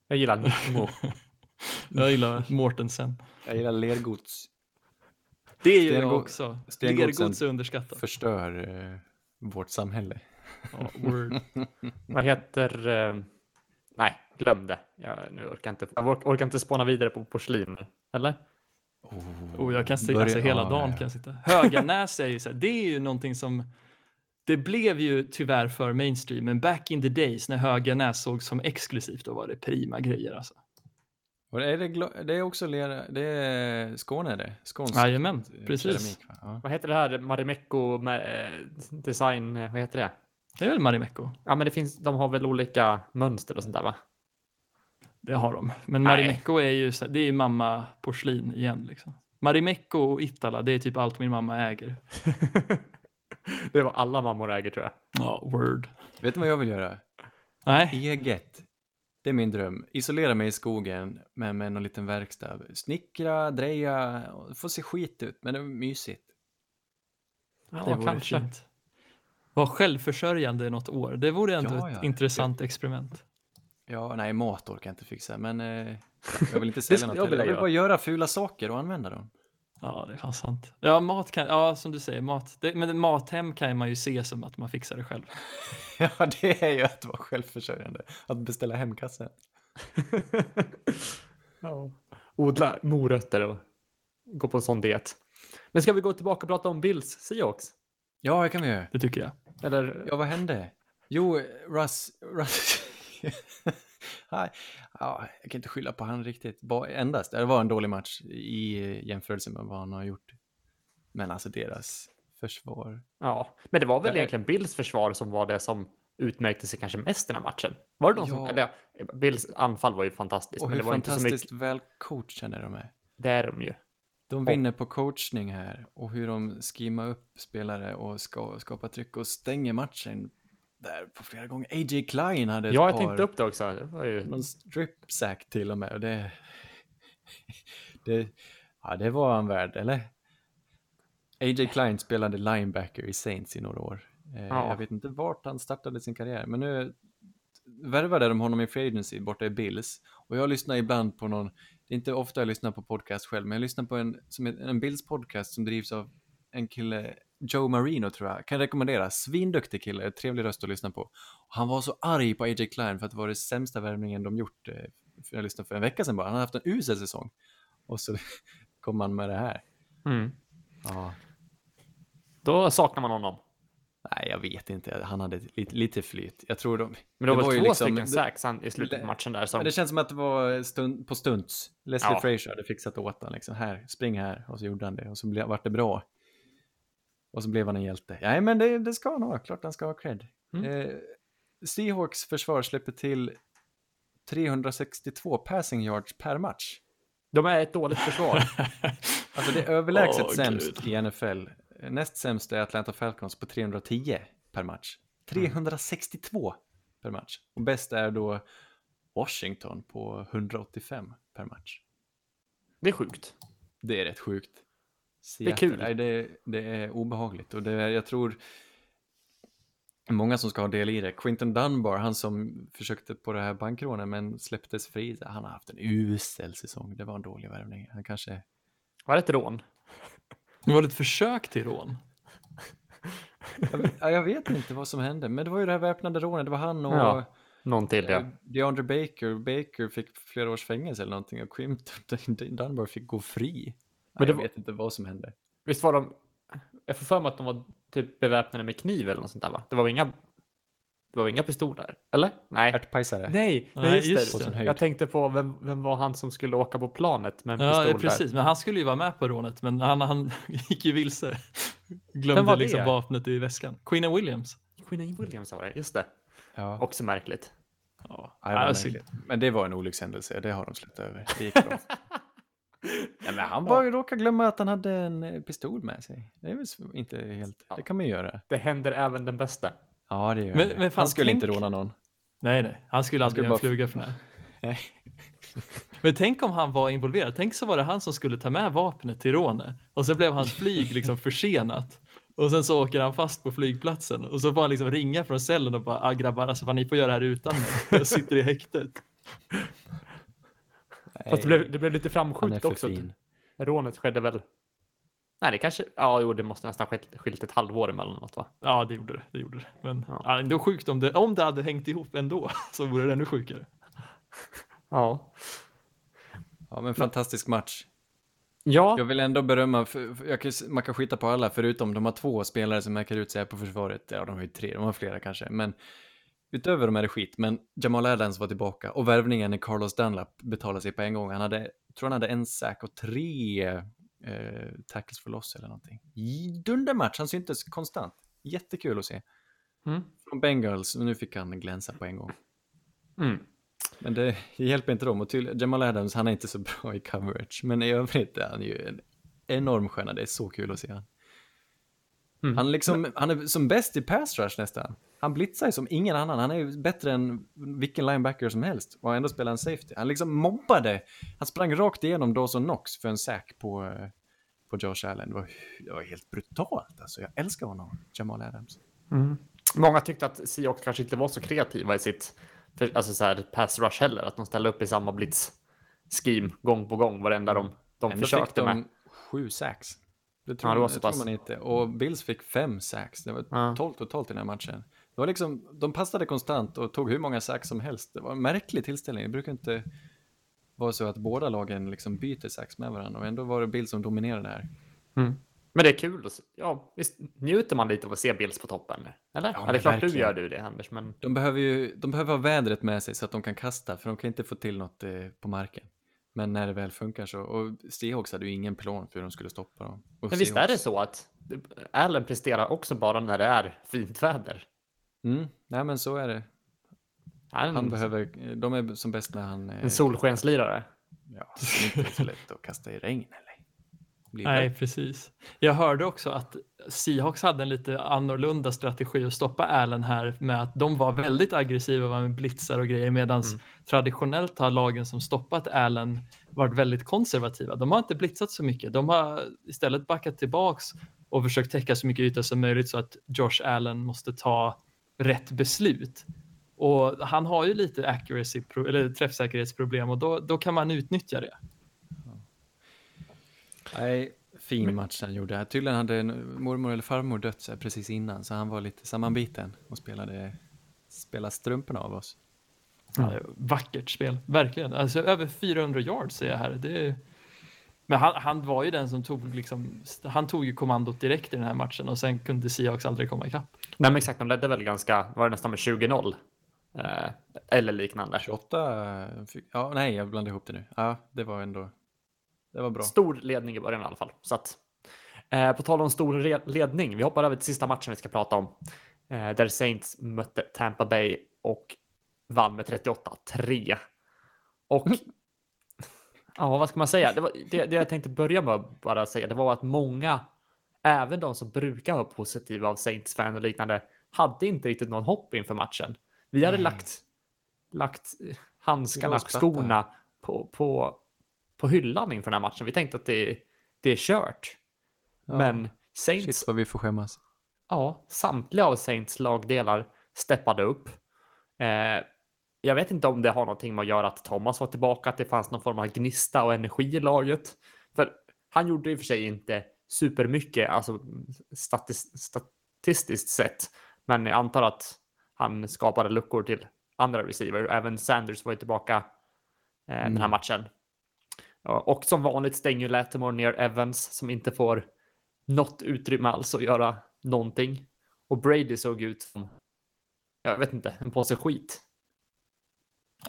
Jag gillar Nittmo. Jag gillar Mortensen. Jag gillar lergods. Det är ju jag också. Lergods är underskattat. Förstör eh, vårt samhälle. Ja, word. Vad heter... Eh... Nej, glöm det. Jag, nu orkar inte, jag ork- orkar inte spåna vidare på porslin. Eller? Oh, jag kan sitta alltså, hela dagen. ja. Kan jag sitta. Höganäs är ju så här, det är ju någonting som det blev ju tyvärr för mainstream, men back in the days när Höganäs sågs som exklusivt, då var det prima grejer alltså. Och är det, det är också lera, det är Skåne det? Skånsk Jajamän, eh, precis. keramik, va? Ja. Vad heter det här? Marimekko eh, design, eh, vad heter det? Det är väl Marimekko? Ja, men det finns, de har väl olika mönster och sånt där va? Det har de. Men. Marimekko är ju det är ju mamma porslin igen liksom. Marimekko och Ittala, det är typ allt min mamma äger. det var alla mammor äger tror jag. Ja, word. Vet du vad jag vill göra? Nej, Eget. Det är min dröm. Isolera mig i skogen med, med någon liten verkstad. Snickra, dreja, det får se skit ut, men det är mysigt. det Ja, vore kanske. fint. Var självförsörjande något år. Det vore ändå Ja, ett ja. intressant experiment. Ja, nej, mat orkar jag inte fixa, men eh, jag vill inte sälja något. jag Jag vill bara göra fula saker och använda dem. Ja, det är fan sant. Ja, mat kan, ja som du säger, mat. Det, men mathem kan man ju se som att man fixar det själv. Ja, det är ju att vara självförsörjande. Att beställa hemkassen. ja. Odla morötter och gå på en sån diet. Men ska vi gå tillbaka och prata om Bills Seahawks? Ja, det kan vi göra. Det tycker jag. Eller? Ja, vad hände? Jo, Russ... Russ... Nej, ja, jag kan inte skylla på han riktigt. Endast. Det var en dålig match i jämförelse med vad han har gjort. Men alltså deras försvar. Ja, men det var väl Ja, eh. egentligen Bills försvar som var det som utmärkte sig kanske mest den här matchen. Var det som, Ja. eller, ja, Bills anfall var ju fantastiskt, Och men hur det var inte så fantastiskt mycket. väl coachade de är. Det är de ju. De vinner på coachning här och hur de skimmar upp spelare och ska skapa tryck och stänger matchen där på flera gånger. AJ Klein hade ett Ja, jag par, tänkte upp det också. Det var ju... någon strip sack till och med. Och det, det, ja, det var han värd, eller? AJ Klein spelade linebacker i Saints i några år. Eh, Ja. Jag vet inte vart han startade sin karriär, men nu värvade de honom i Free Agency borta i Bills. Och jag lyssnar ibland på någon, det är inte ofta jag lyssnar på podcast själv, men jag lyssnar på en, som en Bills podcast som drivs av en kille, Joe Marino tror jag, kan rekommendera, svinduktig kille, trevlig röst att lyssna på. Han var så arg på AJ Klein för att det var det sämsta värvningen de gjort, eh, för jag lyssnade för en vecka sedan bara, han har haft en usel säsong. Och så kom han med det här. Mm. Ja, Då saknar man honom. Nej, jag vet inte. Han hade lite, lite flyt. Jag tror de... Men det, var väl två liksom- stycken det- han- i slutet på matchen där som... Det känns som att det var stund, på stunts. Leslie Ja. Frazier hade fixat åt honom. Liksom. Här, spring här. Och så gjorde han det. Och så ble, vart det bra. Och så blev han en hjälte. Nej, men det, det ska han ha. Klart han ska ha cred. Mm. Eh, Seahawks försvar släpper till 362 passing yards per match. De är ett dåligt försvar. Alltså det är överlägset Åh, sämst Gud. i NFL. Näst sämst är Atlanta Falcons på 310 per match. 362 per match. Och bäst är då Washington på 185 per match. Det är sjukt. Det är rätt sjukt. Det är kul. Nej, det, det är obehagligt och det är, jag tror många som ska ha del i det. Quinton Dunbar, han som försökte på det här bankrånet men släpptes fri, han har haft en usel säsong. Det var en dålig värvning. Han kanske Var det ett rån? Det var ett försök till rån. Jag jag vet inte vad som hände, men det var ju det här väpnade rånet. Det var han och Ja, Någon till ja. eh, DeAndre Baker. Baker fick flera års fängelse eller någonting och Quinton Dunbar fick gå fri. Men jag var- vet inte vad som hände. Visst var de... Jag får för mig att de var typ beväpnade med kniv eller något sånt där va? Det var inga... Det var inga pistoler? Eller? Nej. Ärtpajsare. Nej, Nej, just, just det. Jag tänkte på vem, vem var han som skulle åka på planet med en Ja, pistol ja, precis. Men han skulle ju vara med på rånet, men han, han gick ju vilse. Glömde var det? liksom vapnet i väskan. Queen Williams. där? Queen Williams var det, just det. Ja, Också märkligt. Ja, ja, det var alltså, märkligt. men det var en olyckshändelse, det har de släppt över. Det gick bra. ja, men han bara råkade glömma att han hade en eh, pistol med sig. Det är väl inte helt, det kan man ju göra. Det händer även den bästa. Ja, det gör Men- det. men fan, Han skulle inte tänk- råna någon. Nej, nej. Han skulle aldrig skulle göra en bara- fluga för det. Men tänk om han var involverad. Tänk så var det han som skulle ta med vapnet till rånet och så blev hans flyg liksom försenat. Och sen så åker han fast på flygplatsen och så får han liksom ringa från cellen och bara ah, grabbar, alltså vad ni får göra det här utan mig. Jag sitter i häktet. Fast det blev, det blev lite framskjutet också. fin. Rånet skedde väl... Nej, det kanske... Ja, jo, det måste nästan skilt, skilt ett halvår emellan något va? Ja, det gjorde det. det, gjorde det. Men Ja. ja. det är sjukt om det, om det hade hängt ihop ändå så vore det ännu sjukare. Ja. Ja, men fantastisk match. Ja, Jag vill ändå berömma, jag kan, man kan skita på alla förutom de har två spelare som märker ut sig här på försvaret. Ja, de har ju tre, de har flera kanske, men utöver dem är det skit. Men Jamal Adams var tillbaka och värvningen i Carlos Dunlap betalade sig på en gång. Han hade, jag tror han hade en sack och tre eh, tackles för loss eller någonting. Dundermatch, han syntes konstant. Jättekul att se. Mm. Från Bengals, nu fick han glänsa på en gång. Mm. Men det hjälper inte dem. Och till, Jamal Adams, han är inte så bra i coverage. Men i övrigt är han ju en enorm stjärna. Det är så kul att se han. Mm. Han, liksom, han är som bäst i pass rush nästan. Han blitzar ju som ingen annan. Han är ju bättre än vilken linebacker som helst. Och ändå spelar han safety. Han liksom mobbade. Han sprang rakt igenom Dawson Knox för en sack på, eh, på Josh Allen. Det var, det var helt brutalt. Alltså, jag älskar honom, Jamal Adams. Mm. Många tyckte att Seahawks kanske inte var så kreativa i sitt alltså så här, pass rush heller. Att de ställde upp i samma blitz scheme gång på gång varenda de, de Ändå försökte fick de med. sju sacks. Det tror, Ja, det var det tror man inte. Och Bills fick fem sacks. Det var Ja. 12 totalt i den här matchen. Det var liksom, de passade konstant och tog hur många sacks som helst. Det var en märklig tillställning. Det brukar inte vara så att båda lagen liksom byter sacks med varandra. Och ändå var det Bills som dominerade här. Mm. Men det är kul. Ja, visst njuter man lite av att se Bills på toppen? Eller? Ja, det är klart du verkligen. gör du det, Anders. Men De behöver ju de behöver ha vädret med sig så att de kan kasta. För de kan inte få till något eh, på marken. Men när det väl funkar så. Och Seahawks hade ju ingen plan för hur de skulle stoppa dem. Och Men visst är det Seahawks- så att Allen presterar också bara när det är fint väder? Mm, nej men så är det. Han, Han behöver, de är som bäst när han... en solskenslirare. Ja, det är inte så lätt att kasta i regn eller? Blir Nej, det- precis. Jag hörde också att Seahawks hade en lite annorlunda strategi att stoppa Allen här med att de var väldigt aggressiva med blitzar och grejer medan Mm. traditionellt har lagen som stoppat Allen varit väldigt konservativa. De har inte blitzat så mycket. De har istället backat tillbaks och försökt täcka så mycket yta som möjligt så att Josh Allen måste ta rätt beslut. Och han har ju lite accuracy, eller träffsäkerhetsproblem och då, då kan man utnyttja det. Nej, fin match han gjorde. Tydligen hade en mormor eller farmor dött precis innan, så han var lite sammanbiten och spelade, spelade strumporna av oss. Ja, vackert spel, verkligen. Alltså, över 400 yards ser jag här. Det är, Men han, han var ju den som tog liksom, han tog ju kommandot direkt i den här matchen och sen kunde Seahawks aldrig komma ikapp. Nej, men exakt. De ledde väl ganska, var det nästan med 20-0? Eh, eller liknande. 28, fick- ja nej jag blandade ihop det nu. Ja, det var ändå, det var bra. Stor ledning i början i alla fall. Så att, eh, på tal om stor ledning, vi hoppar över till sista matchen vi ska prata om. Eh, där Saints mötte Tampa Bay och vann med 38-3. Och ja, vad ska man säga? Det, var, det, det jag tänkte börja med att bara säga, det var att många, även de som brukar vara positiva av Saints-fan och liknande, hade inte riktigt någon hopp inför matchen. Vi hade Nej. lagt, lagt handskarna och Låsplatta. skorna på, på, på hyllan inför den här matchen. Vi tänkte att det, det är kört. Ja. Men Saints, Shit vad vi får skämmas. ja, samtliga av Saints lagdelar steppade upp. Eh, jag vet inte om det har någonting med att göra att Thomas var tillbaka, att det fanns någon form av gnista och energi i laget. För han gjorde i och för sig inte supermycket, alltså statis, statistiskt sett. Men jag antar att han skapade luckor till andra receiver. Även Sanders var ju tillbaka eh, den här Mm. matchen. Och som vanligt stänger Latimore ner Evans som inte får något utrymme alls att göra någonting. Och Brady såg ut som, jag vet inte, en påse skit.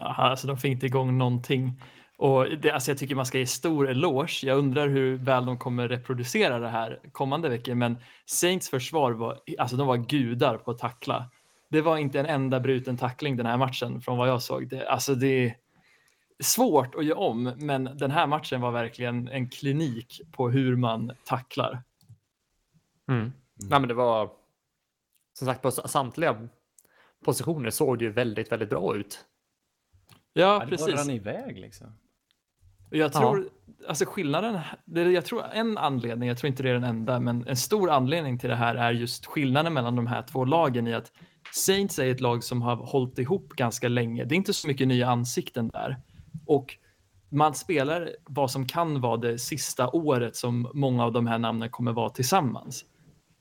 Aha, alltså de fick inte igång någonting. Och det, alltså jag tycker man ska ge stor eloge. Jag undrar hur väl de kommer reproducera det här kommande veckor. Men Saints försvar var, alltså de var gudar på att tackla. Det var inte en enda bruten tackling den här matchen från vad jag såg. Det, alltså det är svårt att göra om, men den här matchen var verkligen en klinik på hur man tacklar. Mm. Nej, men det var som sagt på samtliga positioner såg det ju väldigt, väldigt bra ut. Ja, Ja, det precis. rann iväg liksom. Och Jag Ja. tror, alltså skillnaden, det, jag tror en anledning, jag tror inte det är den enda, men en stor anledning till det här är just skillnaden mellan de här två lagen i att Saints är ett lag som har hållit ihop ganska länge. Det är inte så mycket nya ansikten där. Och man spelar vad som kan vara det sista året som många av de här namnen kommer vara tillsammans.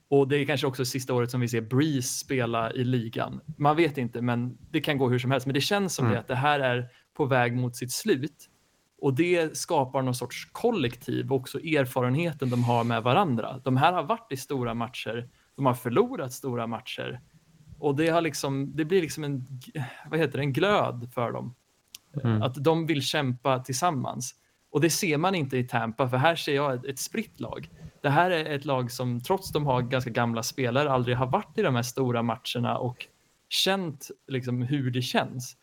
Och det är kanske också sista året som vi ser Breeze spela i ligan. Man vet inte, men det kan gå hur som helst. Men det känns som Mm. det att det här är på väg mot sitt slut. Och det skapar någon sorts kollektiv och också erfarenheten de har med varandra. De här har varit i stora matcher, de har förlorat stora matcher och det, har liksom, det blir liksom en, vad heter det, en glöd för dem. Mm. Att de vill kämpa tillsammans. Och det ser man inte i Tampa, för här ser jag ett, ett spritt lag. Det här är ett lag som trots de har ganska gamla spelare aldrig har varit i de här stora matcherna och känt liksom hur det känns.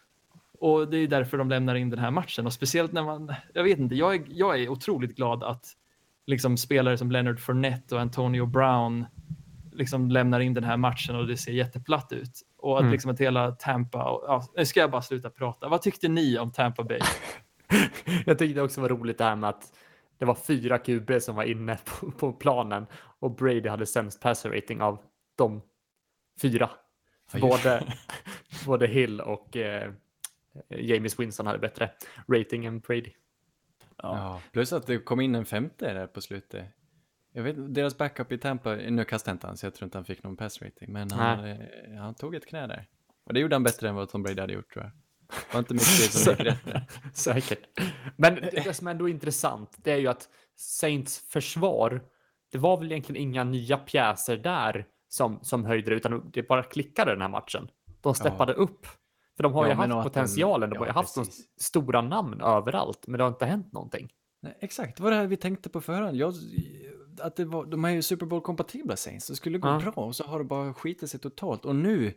Och det är därför de lämnar in den här matchen och speciellt när man, jag vet inte, jag är, jag är otroligt glad att liksom spelare som Leonard Fournette och Antonio Brown liksom lämnar in den här matchen och det ser jätteplatt ut. Och att Mm. liksom att hela Tampa, och, ja, nu ska jag bara sluta prata. Vad tyckte ni om Tampa Bay? Jag tyckte det också var roligt det här med att det var fyra QB som var inne på, på planen och Brady hade sämst passer rating av de fyra. Ja, Både, både Hill och eh, James Winston hade bättre rating än Brady. Ja. plus att det kom in en femte där på slutet. Jag vet deras backup i Tampa, nu kastade inte han så jag tror inte han fick någon pass rating, men han, han tog ett knä där. Och det gjorde han bättre än vad Tom Brady hade gjort tror jag. Det var inte mycket som gick rätt. Säkert. Men det, det som ändå är intressant, det är ju att Saints försvar, det var väl egentligen inga nya pjäser där som, som höjde det, utan det bara klickade den här matchen. De steppade upp. För de har Ja, ju haft de- potentialen, de ja, har ju haft de precis. stora namn överallt, men det har inte hänt någonting. Nej, exakt, det var det här vi tänkte på förhand. Jag, att det var, de är ju Super Bowl-kompatibla Saints, det skulle gå Ja. bra och så har det bara skitit sig totalt. Och nu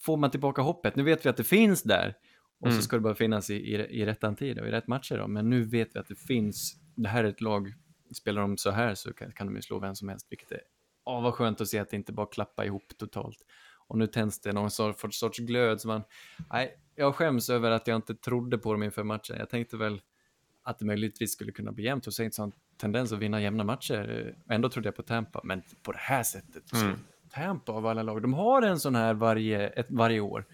får man tillbaka hoppet. Nu vet vi att det finns där och Mm. så ska det bara finnas i, i, i rättan tid och i rätt matcher. Då. Men nu vet vi att det finns, det här är ett lag, spelar de så här så kan, kan de ju slå vem som helst, vilket är, åh vad skönt att se att det inte bara klappar ihop totalt. Och nu tänds det någon sorts, sorts glöd som man, nej, jag skäms över att jag inte trodde på dem inför matchen. Jag tänkte väl att det möjligtvis skulle kunna bli jämnt och har en tendens att vinna jämna matcher. Ändå trodde jag på Tampa, men på det här sättet. Så Mm. Tampa av alla lag, de har en sån här varje, ett, varje år.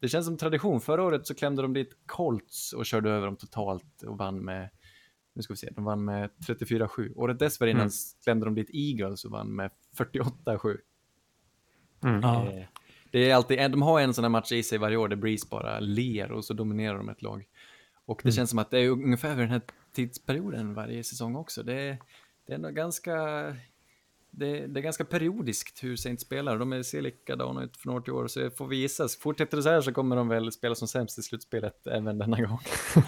Det känns som tradition. Förra året så klämde de dit Colts och körde över dem totalt och vann med, nu ska vi se, de vann med 34-7. Året dessförinnan Mm. klämde de dit Eagles och vann med 48-7. Mm. Ja. Eh, Det är alltid, de har en sån här match i sig varje år där Breeze bara ler och så dominerar de ett lag. Och det Mm. känns som att det är ungefär vid den här tidsperioden varje säsong också. Det, det är nog ganska det, det, är ganska periodiskt hur Saints spelar. De ser likadana ut från år till år, så får vi gissa. Fortsätter det så här så kommer de väl spela som sämst i slutspelet även denna gång.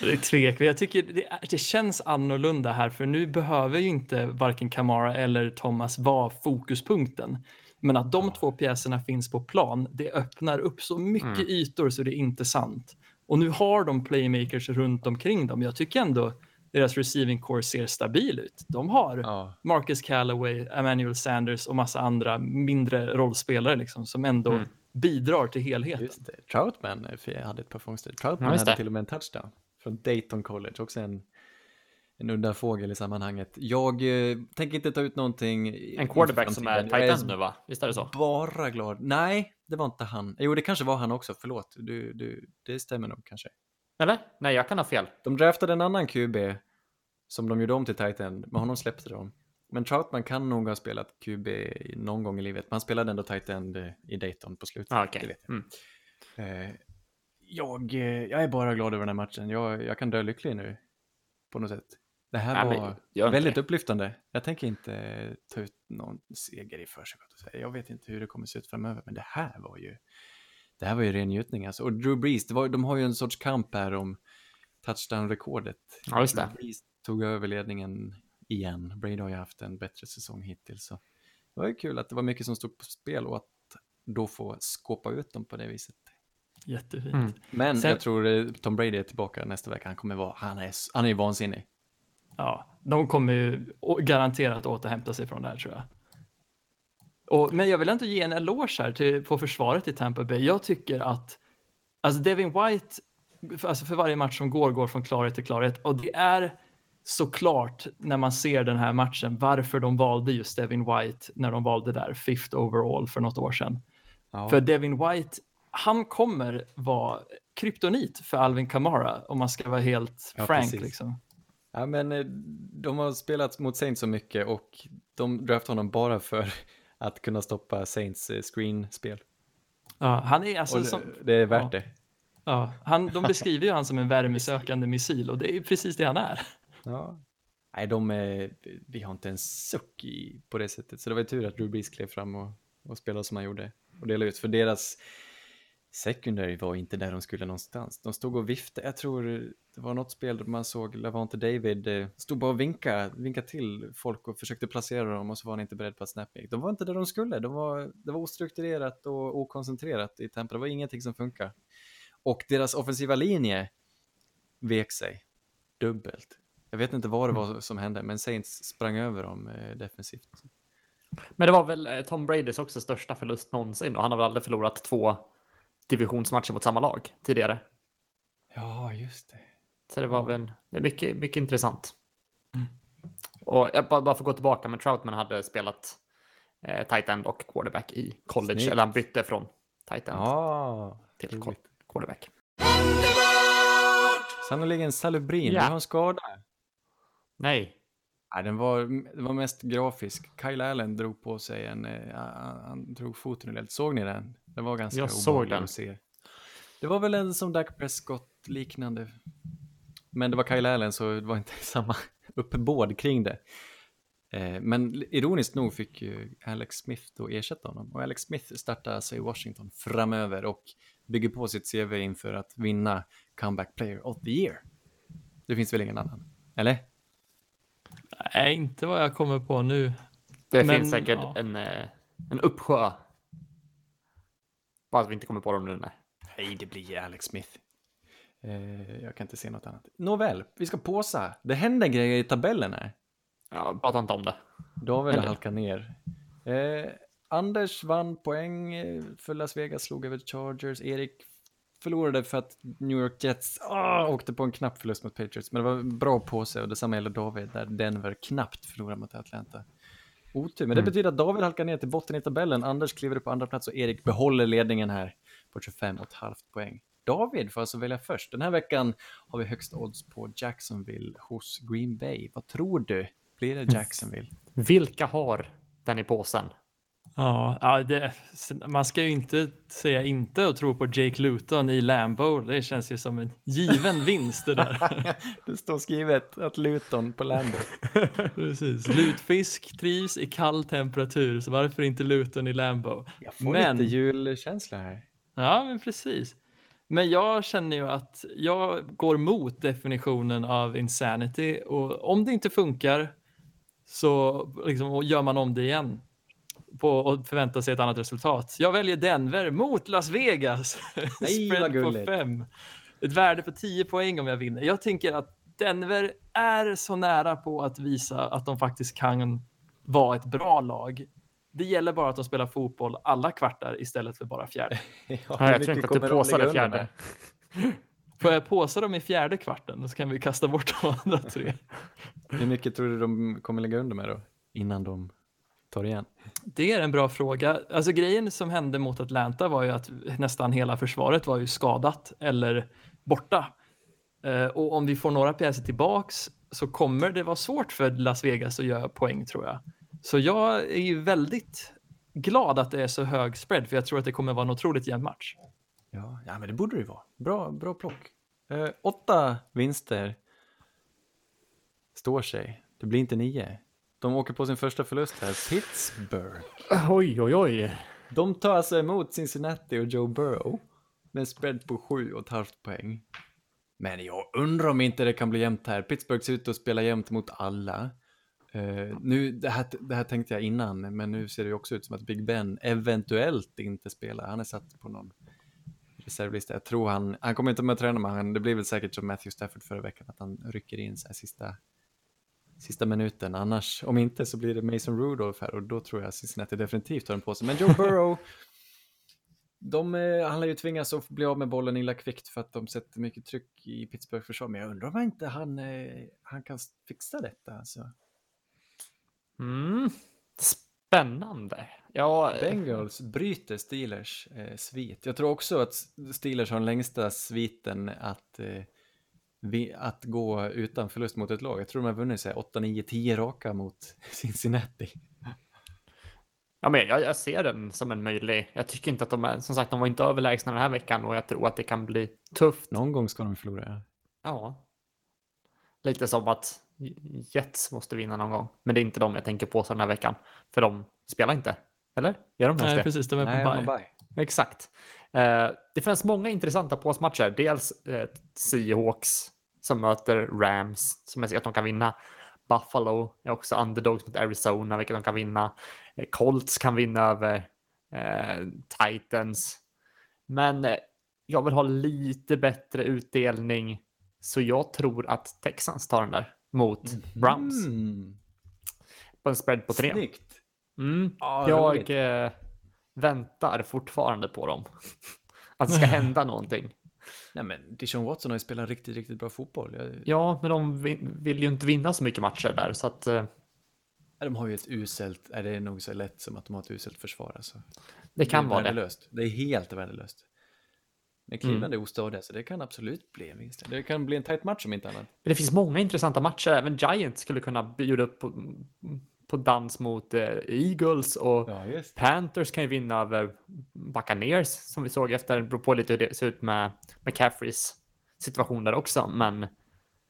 det är tvek. Jag tycker det, det, känns annorlunda här, för nu behöver ju inte varken Kamara eller Thomas vara fokuspunkten. Men att de två pjäserna finns på plan, det öppnar upp så mycket mm. ytor så det är inte sant. Och nu har de playmakers runt omkring dem. Jag tycker ändå deras receiving core ser stabil ut. De har ja. Marcus Callaway, Emmanuel Sanders och massa andra mindre rollspelare liksom, som ändå mm. bidrar till helheten. Just det. Troutman eh, hade ett par fångster. Troutman ja, hade till och med en touchdown från Dayton College, också en, en udda fågel i sammanhanget. Jag eh, tänker inte ta ut någonting. En quarterback som är tight end nu va? Visst är det så? Bara glad. Nej, det var inte han. Jo, det kanske var han också. Förlåt, du, du, det stämmer nog kanske. Eller? Nej, jag kan ha fel. De draftade en annan QB som de gjorde om till Titan, men honom släppte de. Men Troutman kan nog ha spelat QB någon gång i livet, men han spelade ändå Titan i Dayton på slutet. Ah, okay. jag. Mm. Eh, jag, eh, jag är bara glad över den här matchen. Jag, jag kan dö lycklig nu på något sätt. Det här var ja, väldigt upplyftande. Jag tänker inte ta ut någon seger i förskott. Jag vet inte hur det kommer se ut framöver, men det här var ju det här var ju ren njutning alltså. Och Drew Brees, det var, de har ju en sorts kamp här om touchdown-rekordet. Ja, just det. Drew Brees tog över ledningen igen. Brady har ju haft en bättre säsong hittills. Så det var ju kul att det var mycket som stod på spel och att då få skåpa ut dem på det viset. Jättefint. Mm. Men Sen... jag tror eh, Tom Brady är tillbaka nästa vecka. Han kommer vara, han är, han är vansinnig. Ja, de kommer ju garanterat återhämta sig från det här tror jag. Och, men jag vill inte ge en eloge här till, på försvaret i Tampa Bay. Jag tycker att alltså Devin White, för, alltså för varje match som går, går från klarhet till klarhet. Och det är såklart när man ser den här matchen varför de valde just Devin White när de valde där fifth overall för något år sedan. Ja. För Devin White, han kommer vara kryptonit för Alvin Kamara om man ska vara helt ja, frank. Liksom. Ja, men eh, de har spelat mot Saints så mycket och de draftade honom bara för att kunna stoppa Saints eh, screen-spel. Ja, han är alltså det, som... det är värt ja. det. Ja, han, de beskriver ju han som en värmesökande missil och det är precis det han är. Ja. Nej, de är, vi har inte en suck i, på det sättet, så det var ju tur att Drew Brees klev fram och, och spelade som han gjorde och delade ut, för deras secondary var inte där de skulle någonstans. De stod och viftade, jag tror det var något spel där man såg Lavante David eh, stod bara och vinka, vinka till folk och försökte placera dem och så var han inte beredd på att snapmake. De var inte där de skulle, de var, det var ostrukturerat och okoncentrerat i tempo, det var ingenting som funkar. Och deras offensiva linje vek sig dubbelt. Jag vet inte vad det var som hände, men Saints sprang över dem eh, defensivt. Men det var väl eh, Tom Bradys också största förlust någonsin och han har väl aldrig förlorat två divisionsmatcher mot samma lag tidigare. Ja, just det. Så det var väl det är mycket, mycket intressant. Mm. Och jag bara, bara för att gå tillbaka, men Troutman hade spelat eh, tight end och quarterback i college, Snyggt. eller han bytte från tight end ah, till roligt. quarterback. Sannoliken Salubrin, du har en skada. Nej. Nej, den var, den var mest grafisk. Kyle Allen drog på sig en, uh, han drog foten ur Såg ni den? Det var ganska Jag såg den. att se. Det var väl en som Dak Prescott liknande. Men det var Kyle Allen så det var inte samma uppbåd kring det. Eh, men ironiskt nog fick ju Alex Smith då ersätta honom. Och Alex Smith startar sig i Washington framöver och bygger på sitt CV inför att vinna Comeback Player of the Year. Det finns väl ingen annan? Eller? Nej, inte vad jag kommer på nu. Det Men, finns säkert ja. en, eh, en uppsjö. Bara att vi inte kommer på dem nu. Nej, nej det blir Alex Smith. Eh, jag kan inte se något annat. Nåväl, vi ska påsa. Det händer grejer i tabellen här. Ja, prata inte om det. David halkar ner. Eh, Anders vann poäng eh, för Las Vegas, slog över Chargers. Erik förlorade för att New York Jets åh, åkte på en knapp förlust mot Patriots. Men det var bra på sig och detsamma gäller David där Denver knappt förlorade mot Atlanta. Otur, men det mm. betyder att David halkar ner till botten i tabellen. Anders kliver upp på andra plats och Erik behåller ledningen här på 25,5 poäng. David får alltså välja först. Den här veckan har vi högst odds på Jacksonville hos Green Bay. Vad tror du? Blir det Jacksonville? Vilka har den i påsen? Ja, ja det, man ska ju inte säga inte och tro på Jake Luton i Lambo. Det känns ju som en given vinst det där. det står skrivet att Luton på Lambo. Precis. Lutfisk trivs i kall temperatur, så varför inte Luton i Lambo? Jag får men... lite julkänsla här. Ja, men precis. Men jag känner ju att jag går mot definitionen av insanity och om det inte funkar så liksom, gör man om det igen på och förväntar sig ett annat resultat. Jag väljer Denver mot Las Vegas. Nej, Spread på fem. Ett värde på 10 poäng om jag vinner. Jag tänker att Denver är så nära på att visa att de faktiskt kan vara ett bra lag. Det gäller bara att de spelar fotboll alla kvartar istället för bara fjärde. ja, jag tänkte att du påsade fjärde. Får jag påsa dem i fjärde kvarten så kan vi kasta bort de andra tre. Hur mycket tror du de kommer lägga under med då? Innan de tar igen? Det är en bra fråga. Alltså grejen som hände mot Atlanta var ju att nästan hela försvaret var ju skadat eller borta. Uh, och om vi får några pjäser tillbaks så kommer det vara svårt för Las Vegas att göra poäng tror jag. Så jag är ju väldigt glad att det är så hög spread för jag tror att det kommer vara en otroligt jämn match. Ja, ja men det borde det ju vara. Bra, bra plock. Uh, åtta vinster står sig. Det blir inte nio. De åker på sin första förlust här, Pittsburgh. Oj, oj, oj. De tar alltså emot Cincinnati och Joe Burrow med en spread på sju och ett halvt poäng. Men jag undrar om inte det kan bli jämnt här. Pittsburgh ser ut att spela jämnt mot alla. Uh, nu, det här, det här tänkte jag innan, men nu ser det också ut som att Big Ben eventuellt inte spelar. Han är satt på någon reservlista. Jag tror han, han kommer inte med att träna, men det blir väl säkert som Matthew Stafford förra veckan, att han rycker in så här sista sista minuten. Annars, om inte så blir det Mason Rudolph här och då tror jag Cincinnati definitivt har den på sig. Men Joe Burrow, de, eh, han lär ju tvingas att bli av med bollen illa kvickt för att de sätter mycket tryck i Pittsburgh försvar. Men jag undrar om inte han, eh, han kan fixa detta. Alltså. Mm. Spännande. Ja, Bengals bryter Steelers eh, svit. Jag tror också att Steelers har den längsta sviten att eh, att gå utan förlust mot ett lag. Jag tror de har vunnit 8, 9, 10 raka mot Cincinnati. Ja, men jag, jag, ser den som en möjlig. Jag tycker inte att de är, som sagt, de var inte överlägsna den här veckan och jag tror att det kan bli tufft. Någon gång ska de förlora. Ja. Lite som att Jets måste vinna någon gång, men det är inte de jag tänker på så den här veckan, för de spelar inte. Eller? Gör de Nej, det? precis, de är på Nej, bye. Exakt. Eh, det finns många intressanta påsmatcher. Dels eh, Seahawks som möter Rams som jag ser att de kan vinna. Buffalo är också underdogs mot Arizona, vilket de kan vinna. Eh, Colts kan vinna över eh, Titans. Men jag vill ha lite bättre utdelning, så jag tror att Texans tar den där mot mm. Browns. På en spread på tre. Snyggt. Mm. Ah, jag väntar fortfarande på dem. att det ska hända någonting. Nej men Dishon Watson har ju spelat riktigt, riktigt bra fotboll. Jag... Ja, men de vill ju inte vinna så mycket matcher där så att. Eh... De har ju ett uselt, är det nog så lätt som att de har ett uselt försvar alltså. Det kan det vara värdelöst. det. Det är helt värdelöst. Men Cleveland mm. är ostadiga så det kan absolut bli en vinst. Det kan bli en tight match om inte annat. Men det finns många intressanta matcher. Även Giants skulle kunna bjuda upp på, på dans mot eh, Eagles och ja, Panthers kan ju vinna över Buccaneers som vi såg efter. Det beror på lite hur det ser ut med McCaffreys situation där också, men.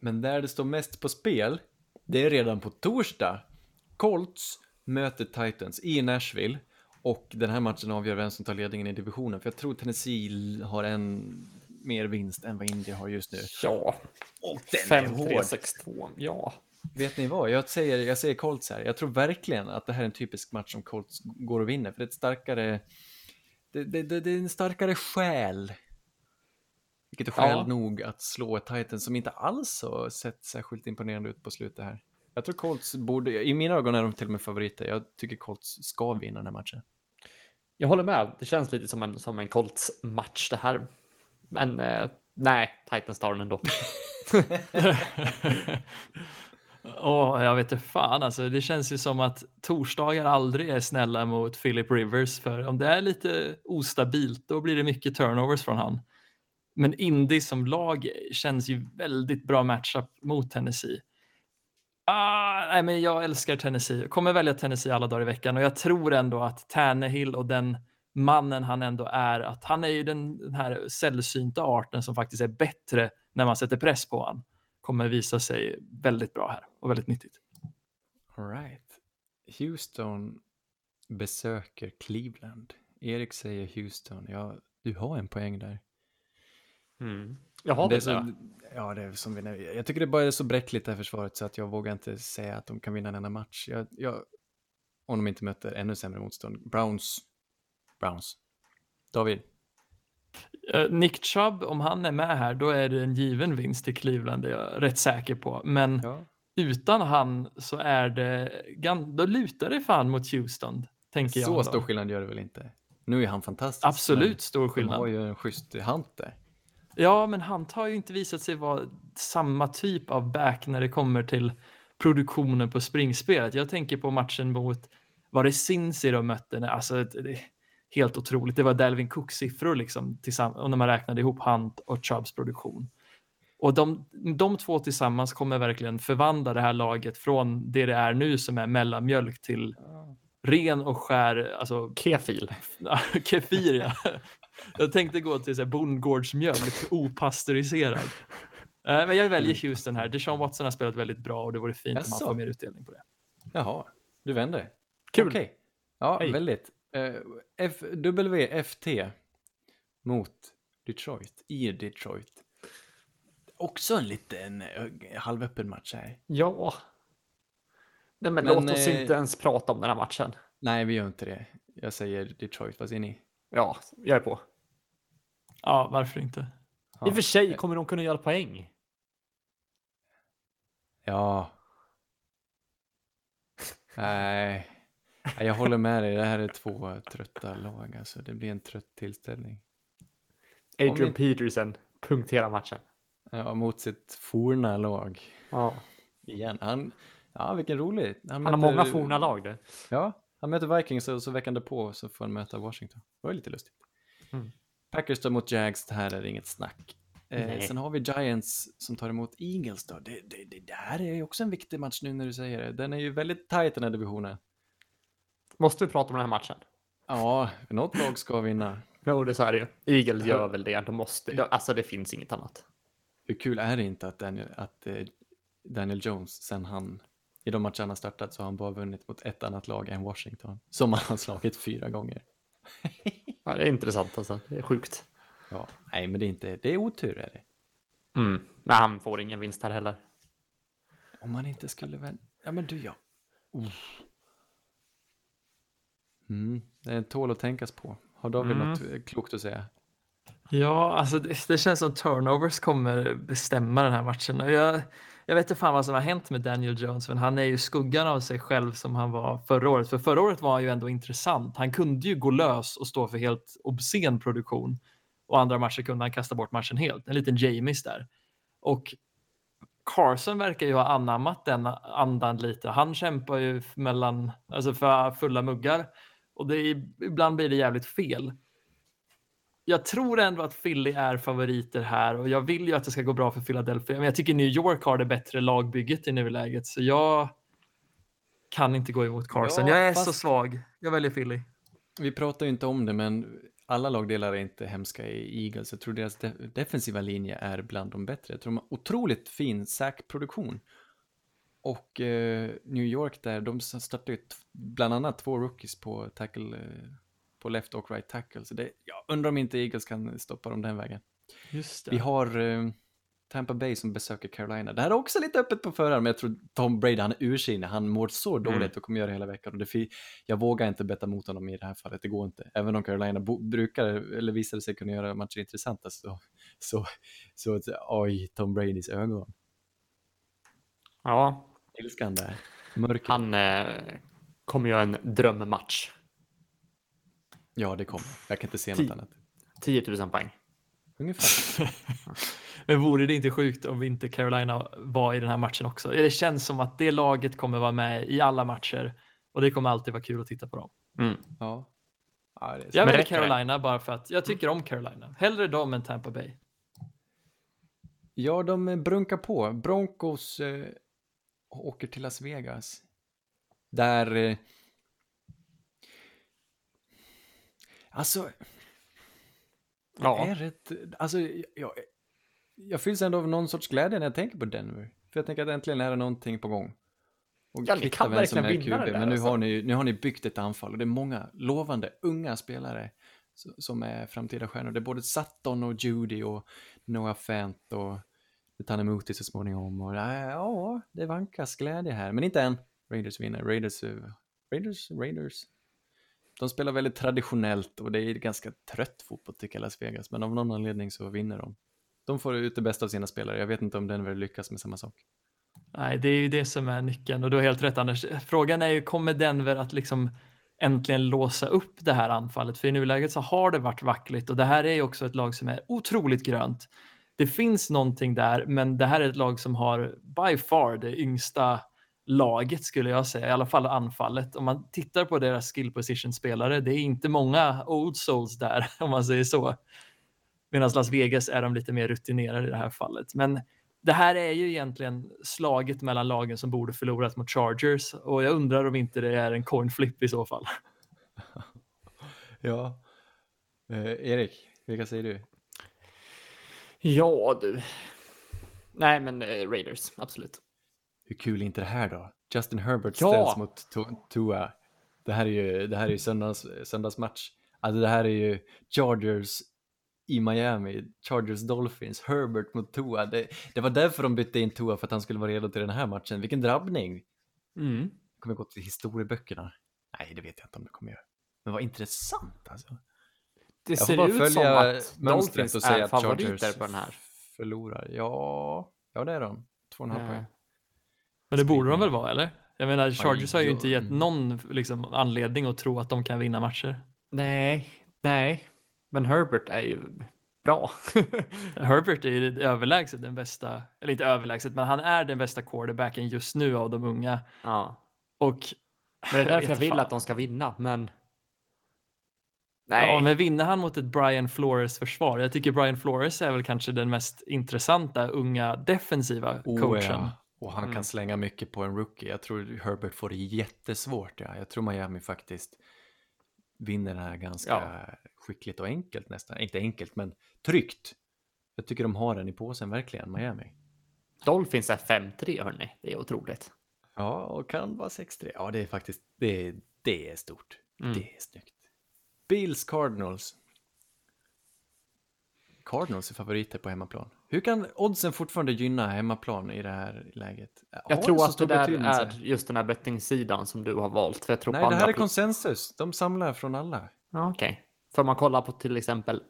Men där det står mest på spel, det är redan på torsdag. Colts möter Titans i Nashville och den här matchen avgör vem som tar ledningen i divisionen. För jag tror Tennessee har en mer vinst än vad India har just nu. Ja, och den 5-3-6-2. Ja, Vet ni vad, jag säger, jag säger Colts här. Jag tror verkligen att det här är en typisk match som Colts går och vinner. För det är ett starkare, det, det, det, det är en starkare själ. Vilket är skäl ja. nog att slå ett Titan som inte alls har sett särskilt imponerande ut på slutet här. Jag tror Colts borde, i mina ögon är de till och med favoriter. Jag tycker Colts ska vinna den här matchen. Jag håller med. Det känns lite som en, som en Colts-match det här. Men eh, nej, Titans tar den ändå. Oh, jag vet inte fan alltså. Det känns ju som att torsdagar aldrig är snälla mot Philip Rivers för om det är lite ostabilt då blir det mycket turnovers från han. Men Indy som lag känns ju väldigt bra matchup mot Tennessee. Ah, nej, men jag älskar Tennessee. Jag kommer välja Tennessee alla dagar i veckan och jag tror ändå att Tannehill och den mannen han ändå är, att han är ju den, den här sällsynta arten som faktiskt är bättre när man sätter press på honom. Kommer visa sig väldigt bra här och väldigt nyttigt. All right. Houston besöker Cleveland. Erik säger Houston. Ja, du har en poäng där. Mm. Jag har det det, så, ja, det är som vi, jag tycker det bara är så bräckligt det här försvaret så att jag vågar inte säga att de kan vinna en enda match. Jag, jag, om de inte möter ännu sämre motstånd. Browns. Browns. David. Eh, Nick Chubb, om han är med här, då är det en given vinst till Cleveland, det är jag rätt säker på. Men Ja. utan han så är det, då lutar det fan mot Houston, tänker jag. Så stor skillnad gör det väl inte? Nu är han fantastisk. Absolut stor skillnad. har ju en schysst hand där. Ja, men han har ju inte visat sig vara samma typ av back när det kommer till produktionen på springspelet. Jag tänker på matchen mot, var det Cincy de mötte? Alltså, det helt otroligt. Det var Dalvin Cooks siffror liksom, tillsammans, när man räknade ihop Hunt och Chubbs produktion. Och de, de två tillsammans kommer verkligen förvandla det här laget från det det är nu som är mellanmjölk till ren och skär, alltså Kefil. Kefir ja. Jag tänkte gå till så här bondgårdsmjölk, opastöriserad. Eh, Men jag väljer Houston här. Deshaun Watson har spelat väldigt bra och det vore fint om Jaså? han får mer utdelning på det. Jaha, du vänder. Kul. Okej. Ja, Hej. väldigt. Uh, FWFT mot Detroit, i Detroit. Också en liten uh, halvöppen match här. Ja. Nej, men, Men, låt oss eh, inte ens prata om den här matchen. Nej, vi gör inte det. Jag säger Detroit, vad säger ni? Ja, jag är på. Ja, varför inte? Ja. I och för sig kommer de kunna göra poäng. Ja. Nej. Jag håller med dig. Det här är två trötta lag. Alltså. Det blir en trött tillställning. Adrian ni- Peterson punkterar matchen. Ja, mot sitt forna lag. Ja. Igen. Han, ja, vilken rolig. Han har många forna lag det. Ja, han möter Vikings och så veckan därpå så får han möta Washington. Det var lite lustigt. Mm. Packers då mot Jags, det här är inget snack. Eh, sen har vi Giants som tar emot Eagles då. Det, det, det, det här är ju också en viktig match nu när du säger det. Den är ju väldigt tajt den här divisionen. Måste vi prata om den här matchen? Ja, något lag ska vinna. Jo, det så är det ju. Eagles gör väl det. De måste. Alltså, det finns inget annat. Hur kul är det inte att Daniel, att, eh, Daniel Jones, sen han i de matcherna han startat så har han bara vunnit mot ett annat lag än Washington. Som han har slagit fyra gånger. Ja, det är intressant alltså. Det är sjukt. Ja, nej men det är inte, det är otur är det. Mm. Men han får ingen vinst här heller. Om man inte skulle väl... Ja, men du ja. Uff. Mm, det tål att tänkas på. Har David Mm. något eh, klokt att säga? Ja, alltså det, det känns som turnovers kommer bestämma den här matchen. Och jag, jag vet inte fan vad som har hänt med Daniel Jones, men han är ju skuggan av sig själv som han var förra året. För förra året var han ju ändå intressant. Han kunde ju gå lös och stå för helt obscen produktion. Och andra matcher kunde han kasta bort matchen helt. En liten Jamies där. Och Carson verkar ju ha anammat den andan lite. Han kämpar ju mellan, alltså för fulla muggar. Och det är, ibland blir det jävligt fel jag tror ändå att Philly är favoriter här och jag vill ju att det ska gå bra för Philadelphia. Men jag tycker New York har det bättre lagbygget i nuläget så jag kan inte gå emot Carson. Ja, jag är så fast- svag. Jag väljer Philly. Vi pratar ju inte om det, men alla lagdelar är inte hemska i Eagles. Jag tror deras de defensiva linje är bland de bättre. Jag tror de har otroligt fin sack-produktion. Och eh, New York där, de startar ju bland annat två rookies på tackle, eh, på left och right tackle. Så det, jag undrar om inte Eagles kan stoppa dem den vägen. Just Vi har eh, Tampa Bay som besöker Carolina. Det här är också lite öppet på förhand, men jag tror Tom Brady, han är ursinnig. Han mår så dåligt Mm. och kommer göra det hela veckan. Och det, jag vågar inte betta mot honom i det här fallet, det går inte. Även om Carolina brukar, eller visade sig kunna göra matcher intressanta, så, så, så, så oj, Tom Bradys ögon. Ja, Ilskan där. Mörker. han eh, kommer göra en drömmatch. Ja, det kommer. Jag kan inte se något annat. 10 000 poäng. Ungefär. Men vore det inte sjukt om inte Carolina var i den här matchen också? Det känns som att det laget kommer vara med i alla matcher och det kommer alltid vara kul att titta på dem. Mm. Ja. ja det är så. Jag Men väljer? Carolina bara för att jag tycker om Carolina. Hellre dem än Tampa Bay. Ja, de brunkar på. Broncos eh, åker till Las Vegas. Där... eh, Alltså, Ja. är rätt, alltså, jag, jag fylls ändå av någon sorts glädje när jag tänker på Denver. För jag tänker att äntligen är det någonting på gång. Och Ja, ni kan verkligen är vinna det QB, där, Men nu, alltså. har ni, nu har ni byggt ett anfall och det är många lovande unga spelare som är framtida stjärnor. Det är både Sutton och Judy och Noah Fant och tar emot det så småningom. Och, äh, ja, det vankas glädje här, men inte än. Raiders vinner. Raiders, eh, Raiders, Raiders. De spelar väldigt traditionellt och det är ganska trött fotboll tycker jag, Las Vegas, men av någon anledning så vinner de. De får ut det bästa av sina spelare. Jag vet inte om Denver lyckas med samma sak. Nej, det är ju det som är nyckeln och du har helt rätt Anders. Frågan är ju, kommer Denver att liksom äntligen låsa upp det här anfallet? För i nuläget så har det varit vackligt och det här är ju också ett lag som är otroligt grönt. Det finns någonting där, men det här är ett lag som har by far det yngsta laget skulle jag säga, i alla fall anfallet. Om man tittar på deras skill position spelare, det är inte många old souls där om man säger så. Medan Las Vegas är de lite mer rutinerade i det här fallet. Men det här är ju egentligen slaget mellan lagen som borde förlorat mot Chargers och jag undrar om inte det är en coin flip i så fall. Ja. Eh, Erik, vilka säger du? Ja, du. Nej, men eh, Raiders, absolut. Hur kul är inte det här då? Justin Herbert Ja. ställs mot Tu- Tua. Det här är ju, det här är ju söndags, söndagsmatch. Alltså det här är ju Chargers i Miami, Chargers Dolphins, Herbert mot Tua. Det, det var därför de bytte in Tua, för att han skulle vara redo till den här matchen. Vilken drabbning! Mm. Kommer gå till historieböckerna. Nej, det vet jag inte om det kommer göra. Men vad intressant alltså. Det Jag ser ut som att Dolphins och säga är att favoriter Chargers på den här. förlorar. Ja, ja det är de. Två och en halv poäng. Men det borde de väl vara, eller? Jag menar, Chargers har ju inte gett någon liksom, anledning att tro att de kan vinna matcher. Nej, nej. Men Herbert är ju bra. Herbert är ju överlägset den bästa, eller inte överlägset, men han är den bästa quarterbacken just nu av de unga. ja. Och Men det är därför jag vet vill fan. att de ska vinna, men... Nej. Ja, men vinner han mot ett Brian Flores försvar? Jag tycker Brian Flores är väl kanske den mest intressanta unga defensiva Oh, coachen. ja. Och han Mm. kan slänga mycket på en rookie. Jag tror Herbert får det jättesvårt. Ja. Jag tror Miami faktiskt vinner den här ganska skickligt och enkelt nästan. Inte enkelt, men tryggt. Jag tycker de har den i påsen verkligen, Miami. Dolphins är 5-3, hörni. Det är otroligt. Ja, och kan vara 6-3. Ja, det är faktiskt, det, är- det är stort. Mm. Det är snyggt. Bills Cardinals. Cardinals är favoriter på hemmaplan. Hur kan oddsen fortfarande gynna hemmaplan i det här läget? Har Jag det tror så att det där betydelse? är just den här bettingsidan som du har valt. För jag tror Nej, det här är konsensus. De samlar från alla. Ja, Okej. För om man kollar på till exempel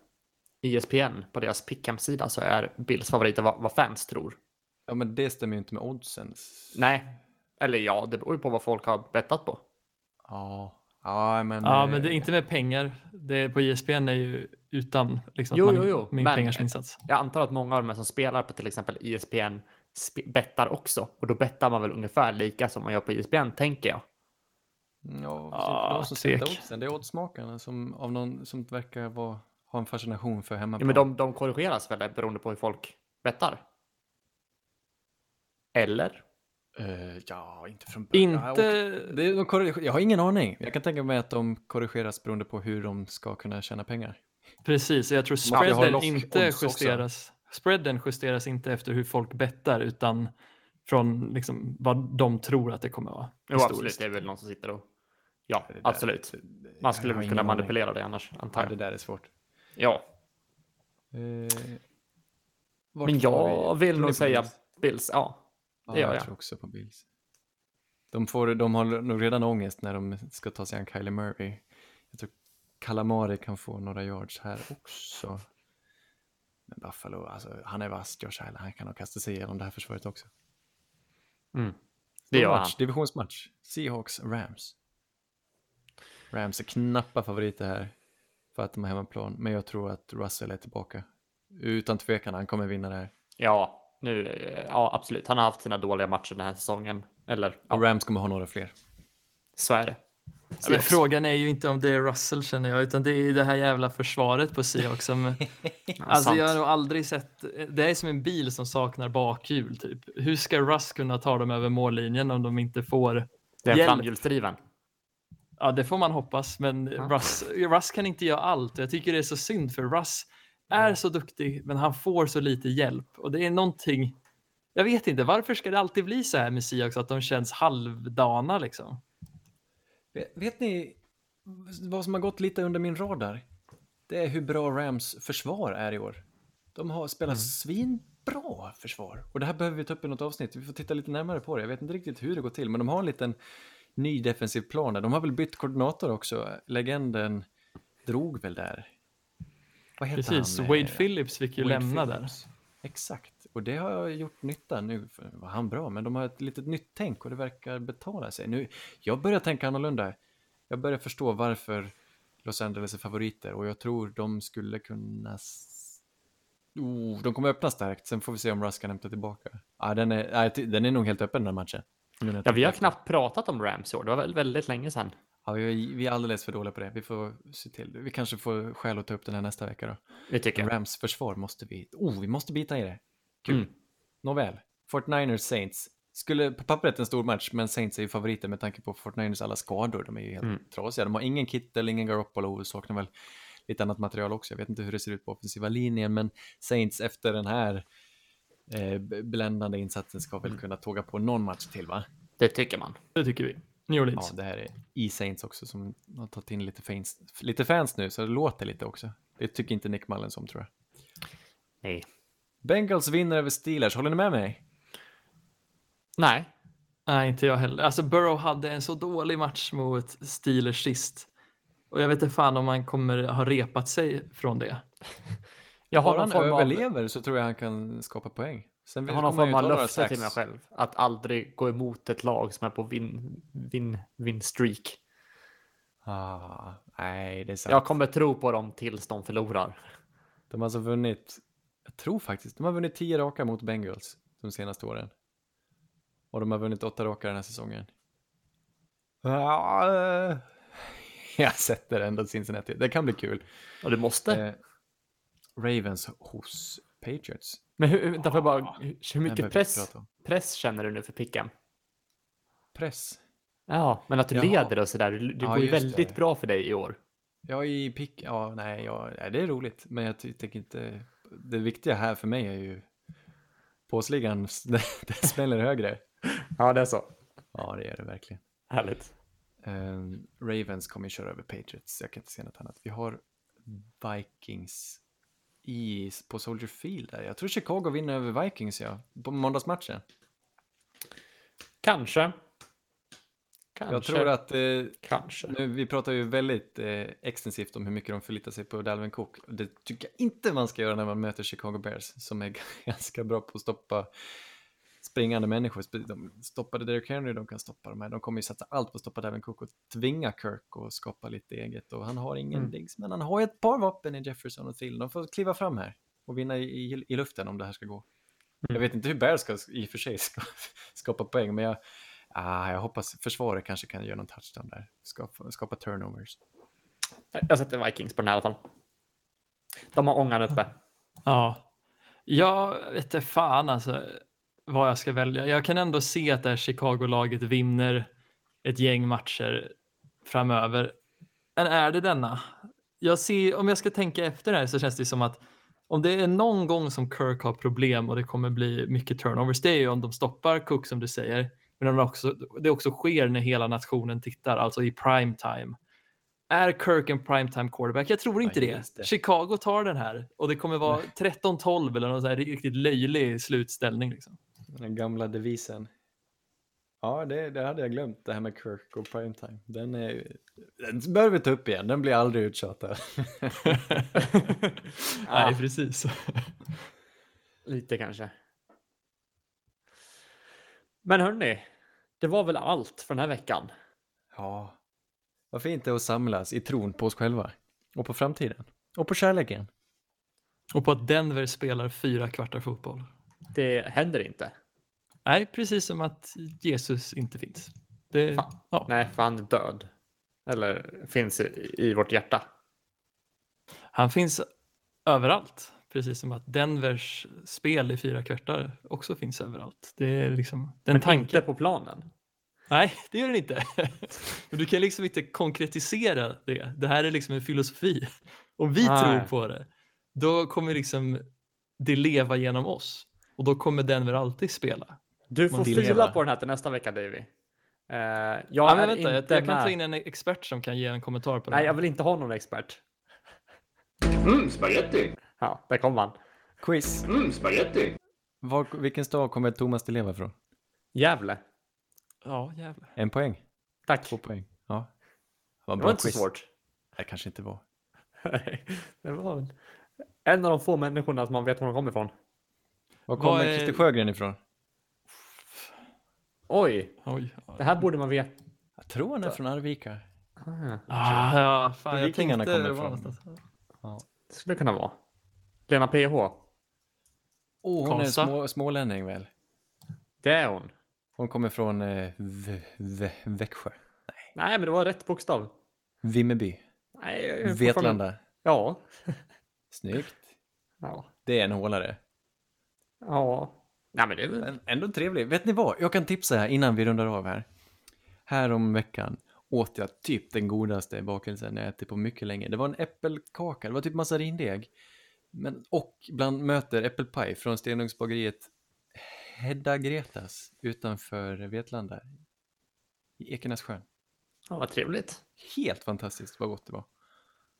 E ESPN på deras pick'em-sida så är Bills favoriter vad, vad fans tror. Ja, men det stämmer ju inte med oddsen. Nej, eller ja, det beror ju på vad folk har bettat på. Ja, ja men... Ja, eh, men det är inte med pengar. Det på ISBN är ju utan liksom, Jo, jo, jo, med men- pengar som insats. Jag antar att många av de som spelar på till exempel E ESPN sp- bettar också. Och då bettar man väl ungefär lika som man gör på E ESPN, tänker jag. Ja, Ja, så de som sätter tvek. oddsen, det är oddsmakarna som av någon som verkar vara, ha en fascination för Ja, hemmaplan. men de, de korrigeras väl beroende på hur folk bettar? Eller? Eh, ja, inte från början. Ja, Inte... det, de korriger- jag har ingen aning. Jag kan tänka mig att de korrigeras beroende på hur de ska kunna tjäna pengar. Precis, jag tror spreaden inte också. justeras. Spreaden justeras inte efter hur folk bettar utan från liksom vad de tror att det kommer vara. Jo, absolut. Det är väl någon som sitter och... Ja, Det där- absolut. Man skulle jag kunna aning. manipulera det annars, antar Ja, det jag. där är svårt. Ja, vart men jag vi? vill nog säga? Bills. Ja, Ja, det gör jag. jag. tror också på Bills. De, får, de har nog redan ångest när de ska ta sig an Kylie Murray. Jag tror Calamari kan få några yards här också. Men Buffalo, alltså, han är vass, Josh Allen. Han kan nog kasta sig igenom det här försvaret också. Mm. Det gör han. match, divisionsmatch. Seahawks, Rams. Rams är knappa favoriter här för att de har hemmaplan. Men jag tror att Russell är tillbaka. Utan tvekan, han kommer vinna det här. Ja, nu, eh, ja, absolut. Han har haft sina dåliga matcher den här säsongen. Eller, ja, Och Rams kommer ha några fler. så är det. Men Seahawks. frågan är ju inte om det är Russell känner jag, utan det är det här jävla försvaret på Seahawks som... alltså jag har nog aldrig sett... Det är som en bil som saknar bakhjul typ. Hur ska Russ kunna ta dem över mållinjen om de inte får Det är hjälp? framhjulsdriven. Ja, det får man hoppas, men Russ, Russ kan inte göra allt. Jag tycker det är så synd för Russ är så duktig, men han får så lite hjälp och det är någonting. Jag vet inte varför ska det alltid bli så här med Seahawks att de känns halvdana liksom. Vet, vet ni vad som har gått lite under min radar? Det är hur bra Rams försvar är i år. De har spelat svinbra försvar. Och det här behöver vi ta upp i något avsnitt. Vi får titta lite närmare på det. Jag vet inte riktigt hur det går till, men de har en liten ny defensiv plan där. De har väl bytt koordinator också. Legenden drog väl där. Vad heter Precis, han? Wade Eh, Phillips fick ju Wade lämna där. Phillips. Exakt, och det har gjort nytta nu. Var han bra, men de har ett litet nytt tänk och det verkar betala sig. Nu, jag börjar tänka annorlunda. Jag börjar förstå varför Los Angeles är favoriter och jag tror de skulle kunna... Oh, de kommer öppna starkt, sen får vi se om Russ kan hämta tillbaka. Ah, den, är, t- den är nog helt öppen den här matchen. Ja, vi har knappt pratat om Rams i år. Det var väl väldigt länge sedan. Ja, vi, är, vi är alldeles för dåliga på det. Vi får se till. Vi kanske får skäl att ta upp den här nästa vecka då. Det tycker jag. Rams försvar måste vi... Oh, vi måste bita i det. Kul. Mm. Nåväl. Fortniners Saints. Skulle på pappret en stor match, men Saints är ju favoriter med tanke på Fortniners alla skador. De är ju helt Mm. trasiga. De har ingen Kittel, ingen Garoppolo och saknar väl lite annat material också. Jag vet inte hur det ser ut på offensiva linjen, men Saints efter den här eh, bländande insatsen ska Mm. väl kunna tåga på någon match till, va? Det tycker man. Det tycker vi. New Ja, Orleans. det här är i Saints också som har tagit in lite fans, lite fans nu, så det låter lite också. Det tycker inte Nick Mullen som, tror jag. Nej. Bengals vinner över Steelers, håller ni med mig? Nej. Nej, inte jag heller. Alltså Burrow hade en så dålig match mot Steelers sist. Och jag vet inte fan om man kommer ha repat sig från det. Jag har någon han form av, överlever så tror jag han kan skapa poäng. Sen jag har någon form av löfte till mig själv. Att aldrig gå emot ett lag som är på win, win, win streak. Ah, nej, det är sant. Jag kommer tro på dem tills de förlorar. De har alltså vunnit, jag tror faktiskt, de har vunnit tio raka mot Bengals de senaste åren. Och de har vunnit åtta raka den här säsongen. Ah, jag sätter ändå Cincinnati. Det kan bli kul. Och det måste. Eh, Ravens hos Patriots. Men hur, vänta, får jag bara, hur, Den mycket press, press känner du nu för picken? Press. Ja, men att du Jaha. leder och sådär. Det Ja, går ju väldigt det. bra för dig i år. Ja, i pick, ja, nej, ja, det är roligt, men jag tänker inte, det viktiga här för mig är ju påsligan, det, det smäller högre. Ja, det är så. Ja, det är det verkligen. Härligt. Ehm, Ravens kommer ju köra över Patriots, jag kan inte se något annat. Vi har Vikings i, på Soldier Field där. Jag tror Chicago vinner över Vikings, ja, på måndagsmatchen. Kanske. Kanske. Jag tror att eh, Kanske. Nu, vi pratar ju väldigt eh, extensivt om hur mycket de förlitar sig på Dalvin Cook. Det tycker jag inte man ska göra när man möter Chicago Bears som är ganska bra på att stoppa springande människor. De stoppade Derrick Henry, de kan stoppa de här. De kommer ju satsa allt på att stoppa Dalvin Cook och tvinga Kirk och skapa lite eget. Och han har ingen Mm. dings, men han har ju ett par vapen i Jefferson och Thielen. De får kliva fram här och vinna i, i, i luften om det här ska gå. Jag vet inte hur Bears ska i och för sig ska, skapa poäng, men jag, ah, jag hoppas försvaret kanske kan göra någon touchdown där. Skapa, skapa turnovers. Jag sätter Vikings på den här i alla fall. De har ångan uppe. Ja, jag vet inte fan alltså vad jag ska välja. Jag kan ändå se att det här Chicago-laget vinner ett gäng matcher framöver. Men är det denna? Jag ser, om jag ska tänka efter det här så känns det som att om det är någon gång som Kirk har problem och det kommer bli mycket turnovers, det är ju om de stoppar Cook som du säger. Men om det också, det också sker när hela nationen tittar, alltså i prime time. Är Kirk en primetime quarterback? Jag tror inte Ja, det. det. Chicago tar den här och det kommer vara 13-12 eller någon sån här riktigt löjlig slutställning. Liksom. Den gamla devisen. Ja, det, det hade jag glömt, det här med Kirk och primetime. Den, är, den bör vi ta upp igen, den blir aldrig uttjatad. Nej, precis. Lite kanske. Men hörni, det var väl allt för den här veckan. ja, det är att samlas i tron på oss själva. Och på framtiden. Och på kärleken. Och på att Denver spelar fyra kvartar fotboll. Det händer inte. Nej, precis som att Jesus inte finns. Det, Fan. ja. Nej, för han är död. Eller finns i, i vårt hjärta? Han finns överallt, precis som att Denvers spel i fyra kvartar också finns överallt. Det är liksom den Men tanken. inte på planen. Nej, det gör den inte. Men du kan liksom inte konkretisera det. Det här är liksom en filosofi. Om vi Nej. tror på det, då kommer liksom det leva genom oss. Och då kommer Denver alltid spela. Du får fila leva. på den här till nästa vecka Davy. Uh, jag Ja, är men vänta, jag, jag kan ta in en expert som kan ge en kommentar på det. Nej, jag vill inte ha någon expert. Mm, spaghetti. Ja, där kom han. Quiz. Mm, spaghetti. Var, vilken stad kommer Thomas Di Leva ifrån? Gävle. Ja, jävlar. En poäng. Tack. Två poäng. Ja. Det var Det var inte så quiz. svårt. Det kanske inte var. Nej, det var en av de få människorna som man vet var de kommer ifrån. Var kommer är- Christer Sjögren ifrån? Oj, Oj. det här borde man veta. Jag tror han är från Arvika. Ah, Ah, ja, fan, jag Vikingarna tänkte kommer var ifrån. någonstans. det skulle kunna vara. Lena PH. Åh, hon är små, smålänning väl? Det är hon. Hon kommer från eh, v, v, Växjö. Nej, men det var rätt bokstav. Vimmerby. Nej, jag fortfarande- Vetlanda. Ja. Snyggt. Ja. Det är en hålare. Ja. Nej, men det är väl... Ändå trevlig. Vet ni vad? Jag kan tipsa här innan vi rundar av här. Här om veckan åt jag typ den godaste bakelsen jag ätit på mycket länge. Det var en äppelkaka, det var typ massa rindeg. Men, och bland möter äppelpaj från Stenugnsbageriet Hedda Gretas utanför Vetlanda. I Ekenässjön. Ja, vad trevligt. Helt fantastiskt vad gott det var.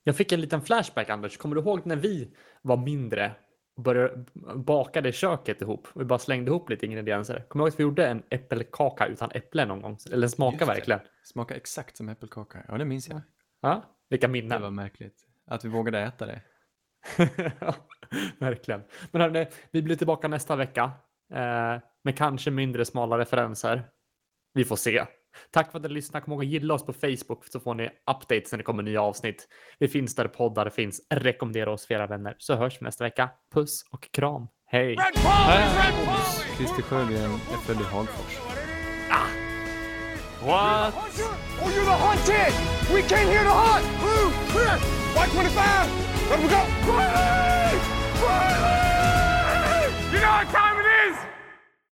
Jag fick en liten flashback, Anders. Kommer du ihåg när vi var mindre började bakade i köket ihop? Vi bara slängde ihop lite ingredienser. Kommer du ihåg att vi gjorde en äppelkaka utan äpplen någon gång? Eller den det. verkligen. Smakar exakt som äppelkaka. Ja, det minns jag. Ja, vilka Det minnen. var märkligt. Att vi vågade äta det. Ja, Verkligen. Men hörni, vi blir tillbaka nästa vecka eh, med kanske mindre smala referenser. Vi får se. Tack för att ni lyssnade. Kom ihåg att gilla oss på Facebook så får ni updates när det kommer nya avsnitt. Vi finns där poddar finns. Rekommendera oss för era vänner så hörs vi nästa vecka. Puss och kram. Hej! Christer Sjögren är född i Hagfors. What? Oh, you're the hunted! We came here to hunt! Blue, clear! White 25! Let we go! Riley! Riley! You know what time